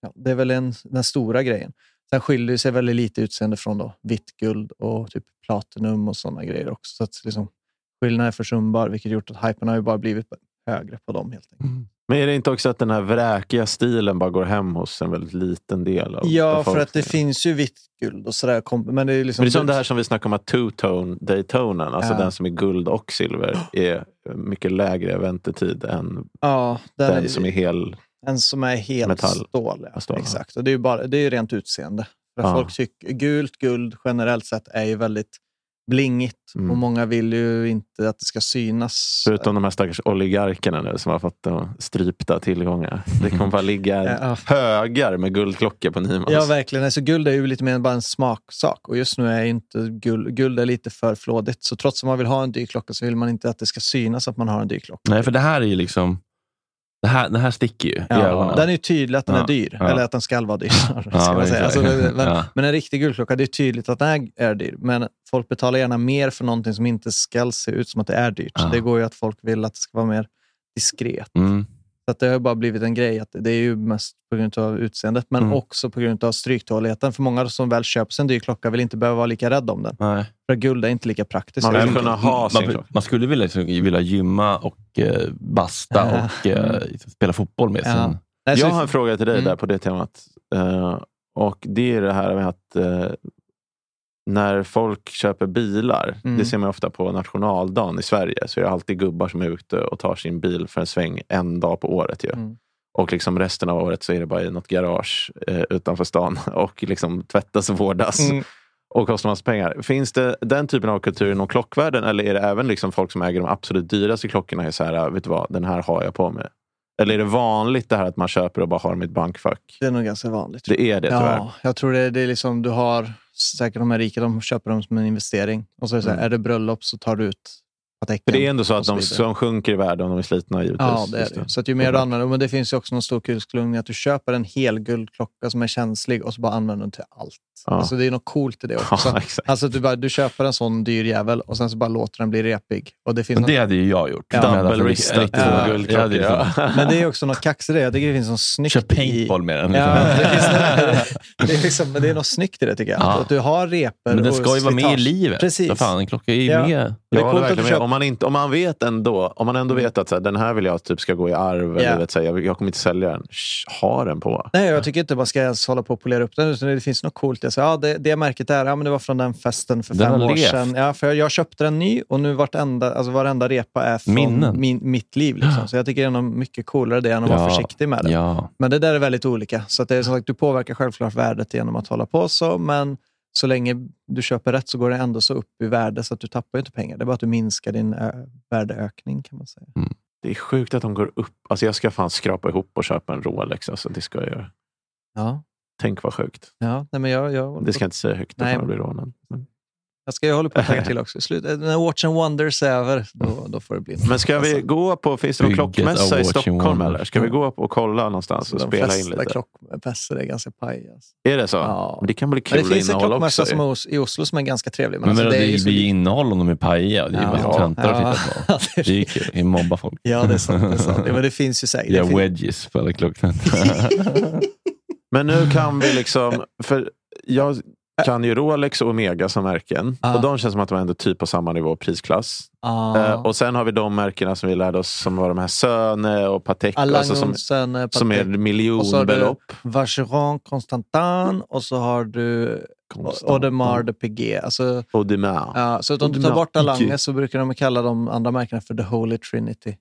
ja, det är väl en, den stora grejen. Sen skiljer det sig väldigt lite utseende från då, vitt guld och typ platinum och sådana grejer också. Så att liksom, skillnaden är försumbar, vilket gjort att hypen har ju bara blivit högre på dem helt enkelt. Men är det inte också att den här vräkiga stilen bara går hem hos en väldigt liten del av Ja, för att det finns ju vitt guld och sådär. Men det är liksom... Men det är som det här som vi snackade om, att two-tone Daytonan, alltså Ja. den som är guld och silver, är mycket lägre väntetid än Ja, den, den, är, som är hel. en som är helt Metall. stål. Ja. Stål. Exakt. Och det är ju bara, det är rent utseende. För Ja. Folk tycker, gult guld generellt sett är ju väldigt blingigt Mm. och många vill ju inte att det ska synas. Förutom de här stackars oligarkerna nu som har fått strypta tillgångar. Det kommer bara ligga Ja. högar med guldklockor på Nymans. Ja, verkligen. Alltså, guld är ju lite mer bara en smaksak och just nu är inte guld, guld är lite för flådigt. Så trots att man vill ha en dyr klocka så vill man inte att det ska synas att man har en dyr klocka. Nej, för det här är ju liksom... Det här, det här sticker ju i Ja, ögonen. den är ju tydlig att den Ja, är dyr, ja. eller att den ska vara dyr. ska man säga. Alltså, men, men en riktig guldklocka, det är tydligt att den är, dyr. Men folk betalar gärna mer för någonting som inte ska se ut som att det är dyrt. Det går ju att folk vill att det ska vara mer diskret. Mm. Så att det har bara blivit en grej. att Det är ju mest på grund av utseendet, men Mm. också på grund av stryktåligheten. För många som väl köper sig en dyr klocka vill inte behöva vara lika rädda om den. Nej. För guld är inte lika praktiskt. Man vill kunna ha sin man, man skulle vilja, liksom, vilja gymma och eh, basta Ja. och eh, spela fotboll med Ja. Jag har en fråga till dig Mm. där på det temat. Eh, och Det är det här med att eh, när folk köper bilar, Mm. det ser man ofta på nationaldagen i Sverige, så är det alltid gubbar som är ute och tar sin bil för en sväng en dag på året. Ju. Mm. Och liksom resten av året så är det bara i något garage eh, utanför stan och liksom tvättas och vårdas. Mm. Och kostar massa pengar. Finns det den typen av kultur inom klockvärlden eller är det även liksom folk som äger de absolut dyraste klockorna är så här, vet du vad, den här har jag på mig. Eller är det vanligt det här att man köper och bara har dem i ett bankfack? Det är nog ganska vanligt. Det är det tyvärr. Ja, jag tror det, det är liksom, du har säkert de här rika, de köper dem som en investering. Och så är det, så här, Mm. är det bröllop så tar du ut. För det är ändå så att de, vidare. som sjunker i värde om de är slitna givetvis. Ja, det är det. Så att ju mer du använder, men det finns ju också någon stor kulsklungning att du köper en hel guldklocka som är känslig och så bara använder den till allt. Ja. Alltså det är något coolt i det också. Ja. Alltså att du, bara, du köper en sån dyr jävel och sen så bara låter den bli repig. Och det finns Men något- det hade ju jag gjort. Ja. Två Ja, liksom- ja. Men det är också något kaxigt i det. Jag tycker det finns något snyggt Kör i... paintball med den. Ja, liksom. det, finns något, det, är liksom, men det är något snyggt i det tycker jag. Ja. Att du har repor Men den ska ju vara med i livet. Precis. Fan, en klocka är ju Ja. Med. Jag coolt att du Om man, inte, om man vet ändå, om man ändå vet att så här, den här vill jag typ ska gå i arv, Ja. eller vet, så här, jag, jag kommer inte sälja den. Sh, ha den på. Nej, jag tycker inte man ska ens hålla på och polera upp den. Utan det finns något coolt. Jag säger, ja, det, det märket där, ja, men det var från den festen för Den fem år levt. sedan. Ja, för jag, jag köpte den ny och nu vartenda, alltså varenda repa är från Minnen. min, mitt liv. Liksom. Så jag tycker det är nog mycket coolare det än att vara Ja, försiktig med det. Ja. Men det där är väldigt olika. Så det är som sagt, du påverkar självklart värdet genom att hålla på så, men så länge du köper rätt så går det ändå så upp i värde så att du tappar inte pengar. Det är bara att du minskar din värdeökning kan man säga. Det är sjukt att de går upp. Alltså jag ska fan skrapa ihop och köpa en Rolex. Alltså, det ska jag göra. Ja, Tänk vad sjukt. ja nej, men jag, jag, Det ska jag inte säga högt, då Nej, kommer jag bli rånad. Men, jag ska ju hålla på att tagga till också. i slutet. När Watch and Wonders är över, då, då får det bli men ska vi Alltså, gå på, finns det någon klockmässa i Stockholm? Eller? Ska vi gå upp och kolla någonstans och de spela in lite? klockmässor är ganska paj. Alltså. Är det så? Ja. Men det kan bli Men kul det finns en innehåll klockmässa också. som är i Oslo som är ganska trevlig. Men Men, alltså, men det det, är ju så blir innehåll om de är pajiga. Det är ju bara Ja. töntar att Ja. titta på. Det är ju kul. Det är mobba folk. Ja, det är sant. Det är sant. Ja, men det finns ju säkert. Finns- wedges på alla klockor. Men nu kan vi liksom... För jag kan ju Rolex och Omega som märken. Ja. Och de känns som att de är ändå typ på samma nivå prisklass. Ja. Eh, och sen har vi de märkena som vi lärde oss som var de här Söne och Patek. Alltså som, Alangondsen, eh, som är Patek. Miljonbelopp. Vacheron, Constantin och så har du. Audemars de Piguet. Alltså, Och Demar. ja, så att om du tar bort Alange så brukar de kalla de andra märkena för The Holy Trinity.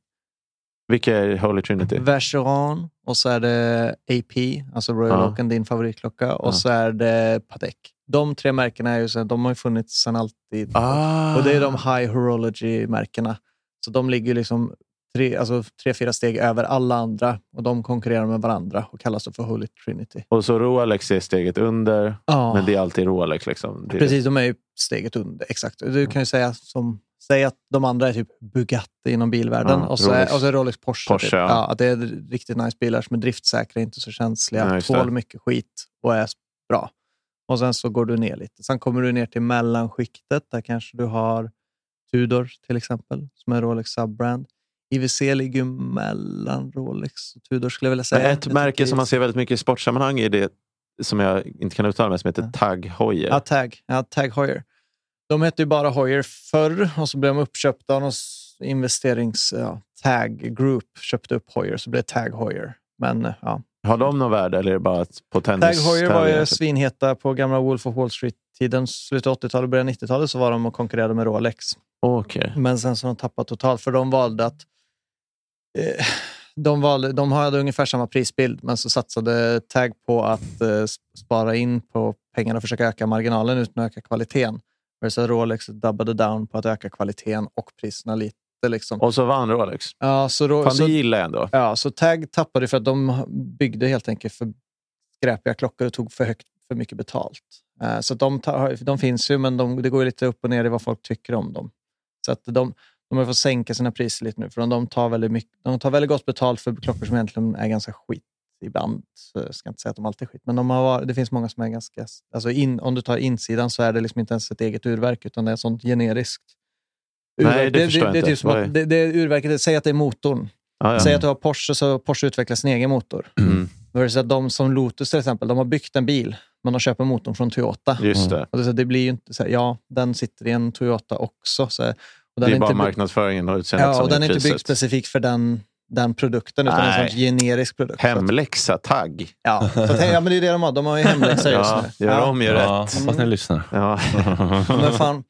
Vilka är Holy Trinity? Vacheron och så är det AP, alltså Royal Ja. Oak, din favoritklocka. Och så är det Patek. De tre märkena är ju så, de har ju funnits sedan alltid. Ah. Och det är de High Horology-märkena. Så de ligger liksom tre, alltså tre, fyra steg över alla andra och de konkurrerar med varandra och kallas för Holy Trinity. Och så Rolex är steget under. Ja. Men det är alltid Rolex. Liksom. Det är, Precis, de är ju steget under. Exakt. Du kan ju säga som Säg att de andra är typ Bugatti inom bilvärlden Ja, och, så är, Rolex. och så är Rolex Porsche. Porsche, typ. ja. ja. det är riktigt nice bilar som är driftsäkra, inte så känsliga, Ja, tål mycket skit och är bra. Och sen så går du ner lite. Sen kommer du ner till mellanskiktet. Där kanske du har Tudor till exempel, som är Rolex subbrand. IWC ligger mellan Rolex och Tudor skulle jag vilja säga. ett märke som man ser väldigt mycket i sportsammanhang är det som jag inte kan uttala mig som heter Tag Heuer. Ja, Tag. Ja, Tag Heuer. De hette ju bara Heuer förr och så blev de uppköpta av någon investerings... Ja, Tag Group köpte upp Heuer, så blev det Tag Heuer. Men ja. Har de något värde eller är det bara på Tag tennis? Heuer var ju svinheta på gamla Wolf of Wall Street-tiden. Slutet av 80-talet, början av 90-talet så var de och konkurrerade med Rolex. Okej. Men sen så har de tappat totalt, för de valde att... Eh, de, valde, de hade ungefär samma prisbild, men så satsade Tag på att eh, spara in på pengarna och försöka öka marginalen utan att öka kvaliteten. Så Rolex dubbade down på att öka kvaliteten och priserna lite. Liksom. Och så vann Rolex. Ja, så, Ro- Fan, så, det gillar jag ändå. ja, så Tag tappade för att de byggde helt enkelt för skräpiga klockor och tog för, högt, för mycket betalt. Eh, så de, de finns ju, men de, det går lite upp och ner i vad folk tycker om dem. Så att de, de har fått sänka sina priser lite nu, för de tar väldigt, mycket, de tar väldigt gott betalt för klockor som egentligen är ganska skit ibland. Så jag ska inte säga att de alltid är skit, men de har, det finns många som är ganska... Alltså in, om du tar insidan så är det liksom inte ens ett eget urverk, utan det är sånt generiskt. Nej, det det, inte. Det, är typ som är- att, det, det är urverket, säg att det är motorn. Ja, ja. Säg att du har Porsche, så Porsche utvecklar sin egen motor. Mm. Versus att de som Lotus till exempel, de har byggt en bil, men de köper motorn från Toyota. Just det. Och det, så det blir ju inte så här, ja, den sitter i en Toyota också. Så, och Det är bara inte marknadsföringen och utseendet Ja, som och den är inte byggd specifikt för den, den produkten, utan Nej. en sån generisk produkt. Hemläxa, tagg. Ja, så att, ja, men det är det de har. De har ju hemläxa just Ja, nu. gör ja. om, gör Ja, rätt. hoppas ni lyssnar. Ja. Men fan.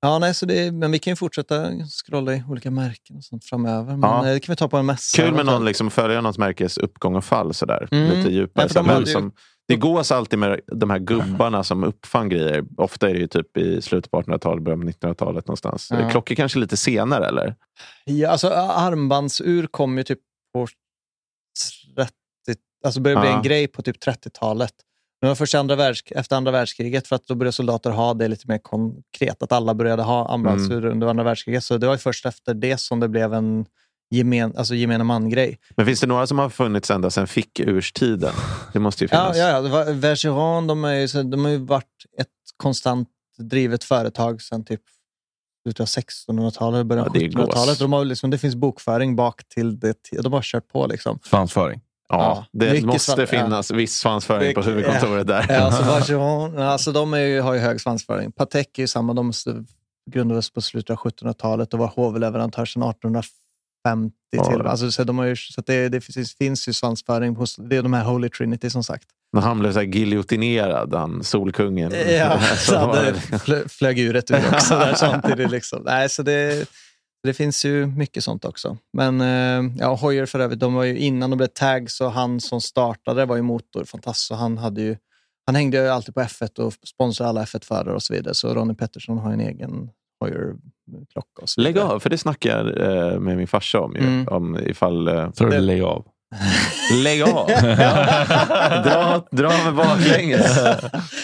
Ja, nej, så det men vi kan ju fortsätta scrolla i olika märken och sånt framöver. Men Ja. eh, det kan vi ta på en mässa. Kul med någon, liksom, följa någons märkes uppgång och fall. Sådär. Mm. Lite djupare. För de Så, som, det gås alltid med de här gubbarna som uppfann grejer. Ofta är det ju typ i slutet på 1800-talet, början på 1900-talet någonstans. Ja. Klockor kanske lite senare eller? Ja, alltså armbandsur kom ju typ på 30... Alltså började bli Ja. en grej på typ 30-talet. Men det var först andra världsk- efter andra världskriget, för att då började soldater ha det lite mer konkret. Att alla började ha armbandsur Mm. under andra världskriget. Så det var ju först efter det som det blev en gemen, alltså gemene man-grej. Men finns det några som har funnits ända sedan fickurstiden? Det måste ju Ja, finnas. ja, ja. det var- Vacheron, de, är ju, så- de har ju varit ett konstant drivet företag sedan typ slutet av 1600-talet, början Ja, av det är 1700-talet. gås. De har liksom, det finns bokföring bak till det. De har kört på liksom. Svansföring. Ja, Ja, det måste svan- ja. finnas viss svansföring på Mycket- huvudkontoret där. Ja, alltså, Vacheron, alltså de ju, har ju hög svansföring. Patek är ju samma. De grundades på slutet av 1700-talet och var hovleverantör sedan 1850 till. Ja. Alltså, så de har ju, så det, det finns, finns ju svansföring hos det är de här Holy Trinity som sagt. När han blev så giljotinerad, han solkungen. Ja, Så så hade det- flö- flög ur ett ur också där samtidigt. Liksom. Nej, så det, det finns ju mycket sånt också. Men eh, ja, Hoyer för övrigt, de var ju, innan de blev tags och han som startade var ju motor fantastisk. Så Han, hade ju, han hängde ju alltid på F1 och sponsrade alla F1-förare och så vidare. Så Ronnie Pettersson har en egen Hoyer-klocka. så Lägg av, för det snackar jag eh, med min farsa om. Ju, Mm. om ifall, eh, Så du lägg av. lägg av! dra, dra med baklänges.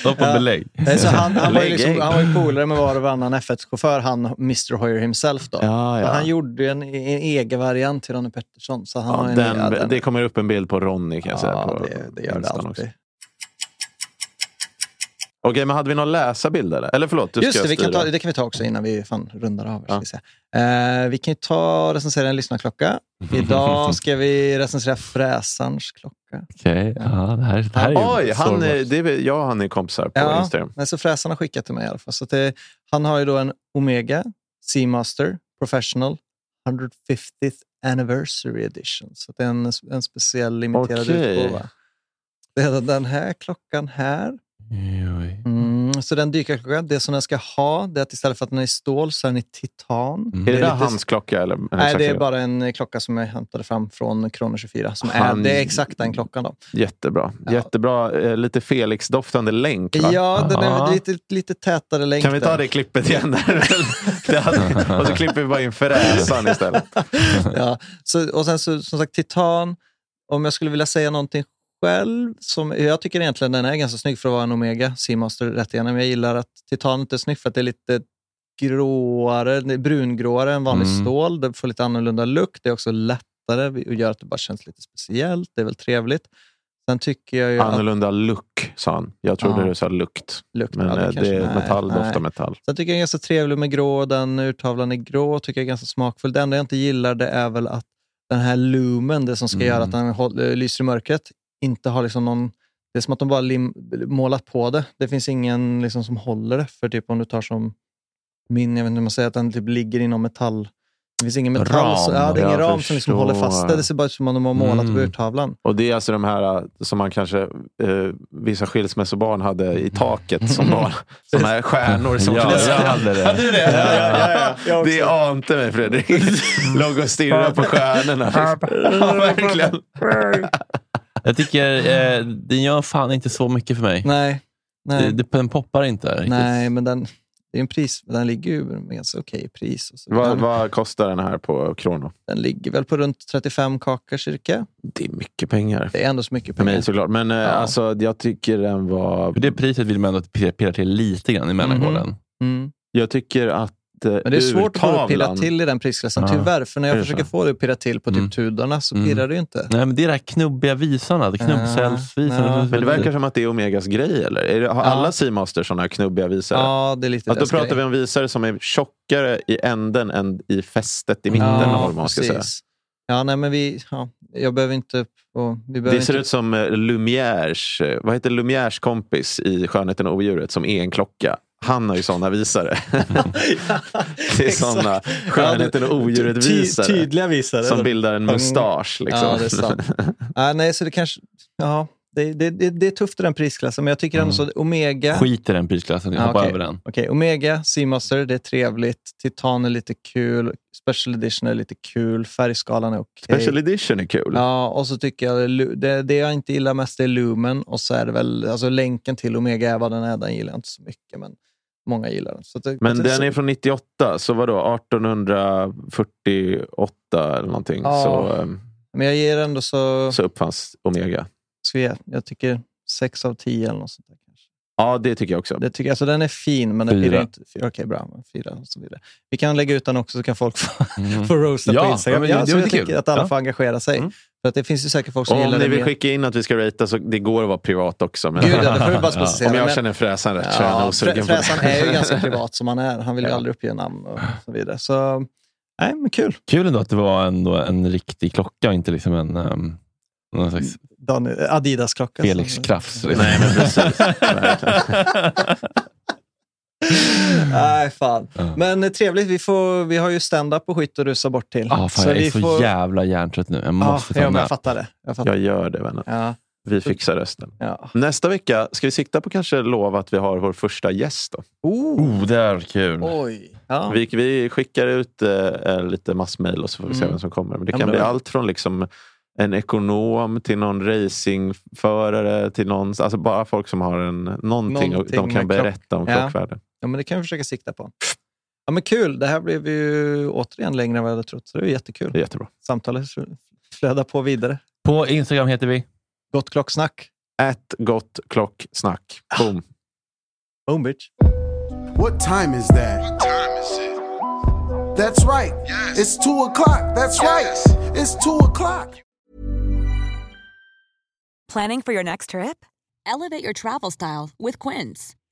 Stopp Ja. belägg. Nej, så han, han, var ju liksom, han var ju polare med var och varannan F1-chaufför, han Mr Hoyer himself. Då. Ja, ja. Han gjorde en, en egen variant till Ronnie Pettersson. Så han Ja, en, den, ja, Det kommer upp en bild på Ronny kan jag säga. Ja, På det, det gör det alltid. också. Okej, men hade vi någon läsabild eller? Eller förlåt, du Just ska det, vi kan ta, det kan vi ta också innan vi fan rundar av. Ja. Vi. Eh, vi kan ju ta och recensera en lyssnarklocka. Idag ska vi recensera fräsarns klocka. Okej, ja, det här, det här är Oj, han, är- det är, jag och han är kompisar på Ja, Instagram. nej, så fräsarna har skickat till mig i alla fall. Så det, han har ju då en Omega Seamaster Professional 150th Anniversary Edition. Så det är en, en speciell limiterad Okej. utgåva. Det är den här klockan här. Mm, så den dykarklockan, det som den ska ha, det är att istället för att den är i stål så är den i titan. Mm. Är det, är där klocka? Eller, Nej, det är bara en eh, klocka som jag hämtade fram från Krono 24. Som Han- är, det är exakt den klockan. Då. Jättebra. Ja. Jättebra. Eh, lite Felix-doftande länk. Va? Ja, den är lite, lite tätare länk. Kan vi ta det klippet igen? Där? Det hade- och så klipper vi bara in fräsaren istället. ja. så, och sen så, som sagt, titan. Om jag skulle vilja säga någonting själv, som, jag tycker egentligen den är ganska snygg för att vara en Omega Seamaster rätt igenom. Jag gillar att titanet är snyggt för att det är lite gråare, det brungråare än vanlig Mm. stål. Det får lite annorlunda look. Det är också lättare och gör att det bara känns lite speciellt. Det är väl trevligt. Sen tycker jag ju att Annorlunda look, sa han. Jag trodde Ja. du sa lukt. lukt, Men ja, eh, det, är nej, metall nej. doftar metall. Sen tycker jag den är ganska trevlig med grå. Den urtavlan är grå tycker jag är ganska smakfull. Det enda jag inte gillar det är väl att den här lumen, det som ska Mm. göra att den lyser i mörkret, inte har liksom någon... Det är som att de bara lim, målat på det. Det finns ingen liksom som håller det. För typ om du tar som min, jag vet inte hur man säger, att den typ ligger inom metall. Det finns ingen metall, Ram. så, ja, det är ingen ram som liksom håller fast det. Det ser bara ut som om de har målat Mm. på urtavlan. Och det är alltså de här eh, som man kanske eh, vissa skilsmässobarn hade i taket som var som här stjärnor. Som Ja, jag hade det. Hade du det? Det ante mig Fredrik. Låg och stirrade på stjärnorna. Ja, verkligen. Jag tycker eh, den gör fan inte så mycket för mig. Nej, nej, Det, det, den poppar inte riktigt. nej men den, det är en pris, den ligger ju med ganska okej pris. Och så. Vad, den, vad kostar den här på Krono? den ligger väl på runt 35 kakor cirka. Det är mycket pengar. Det är ändå så mycket För mig pengar. såklart. Men eh, Ja. alltså, jag tycker den var... För det priset vill man ändå pirra till lite grann i mellangården. Mm. Jag tycker att Men det är svårt att få det att pirra till i den prisklassen, Ja. tyvärr. För när jag försöker så? få det att pirra till på typ Mm. tudarna så Mm. pirrar det ju inte. Nej, men det är det här knubbiga visorna. Det knubbcellsvisorna. Ja, Men det verkar som att det är Omegas grej, eller? Är det, har Ja. alla Seamasters sådana här knubbiga visare? Ja, det är lite Att då pratar grej. vi om visare som är tjockare i änden än i fästet i mitten. Ja, vad man ska säga. Ja, nej, men vi, ja, jag behöver inte... Och, vi behöver Det ser inte, ut som eh, Lumières, eh, vad heter Lumières kompis i Skönheten och odjuret som är en klocka. Han har ju sådana visare. det är sådana Skönheten och odjuret-visare. Ty, tydliga visare. Som bildar en mustasch. Liksom. Ja, det är sant. ja, nej, så det kanske... Ja, det, det, det, det är tufft i den prisklassen, men jag tycker ändå så att Omega... Skit i den prisklassen. Jag Ja, hoppar okej. över den. Okej, Omega, Seamaster, det är trevligt. Titan är lite kul. Special Edition är lite kul. Färgskalan är okej. Special edition är kul. Ja, och så tycker jag det, det jag inte gillar mest är Lumen och så är det väl, alltså länken till Omega är vad den är, den gillar jag inte så mycket, men många gillar den. Så det, Men det, den så, är från 98, så vadå? 1848 eller någonting. Ja. Så, eh, Men jag ger ändå så, så uppfanns Omega. ska jag, jag tycker 6 av 10 eller något sånt där. kanske. Ja, det tycker jag också. Det tycker jag, alltså den är fin, men den Fyra. pirrar inte. fyra, Okej, bra. Fyra och så vidare. Vi kan lägga ut den också så kan folk få, Mm. få roasta på Ja, Instagram. men Ja, det- så det jag kul. tycker att alla Ja. får engagera sig. Mm. För att det finns ju säkert folk som Och om gillar ni det vill mer. skicka in att vi ska ratea så det går att vara privat också. Men Gud, ja, det bara specificera. om jag känner fräsaren rätt så är jag Ja, nog sugen Frä- på det. Fräsan är ju ganska privat som han är. Han vill ju Ja. aldrig uppge namn och så vidare. Så, nej, men kul. Kul ändå att det var ändå en riktig klocka och inte liksom en um, någon slags Adidas-klocka. Felix Krafs. Nej, men precis. Nej, fan. Men eh, trevligt. Vi, får, vi har ju stand-up och skit att rusa bort till. Ah, fan, jag är vi så får- jävla hjärntrött nu. Jag Ja, måste ta ja, jag fattar det. Jag fattar. Jag gör det vännen. Ja. Vi fixar resten. Ja. Nästa vecka ska vi sikta på kanske lova att vi har vår första gäst. Då. Oh, det är kul. Oj. Ja. Vi, vi skickar ut eh, lite massmail och så får vi se Mm. vem som kommer. Men det Ja, kan men bli det- allt från liksom en ekonom till någon racingförare till någon, alltså bara folk som har en, någonting, och de Någonting kan berätta om Ja. Ja, men det kan vi försöka sikta på. Ja, men kul. Det här blev ju återigen längre än vad jag hade trott. Så det är jättekul. Det är jättebra. Samtalet flödar på vidare. På Instagram heter vi? Gott klocksnack. Ett gott klocksnack. Boom. Boom bitch. What time is that? That's right. It's two o'clock. That's right. It's two o'clock. Planning for your next trip? Elevate your travel style with Quince.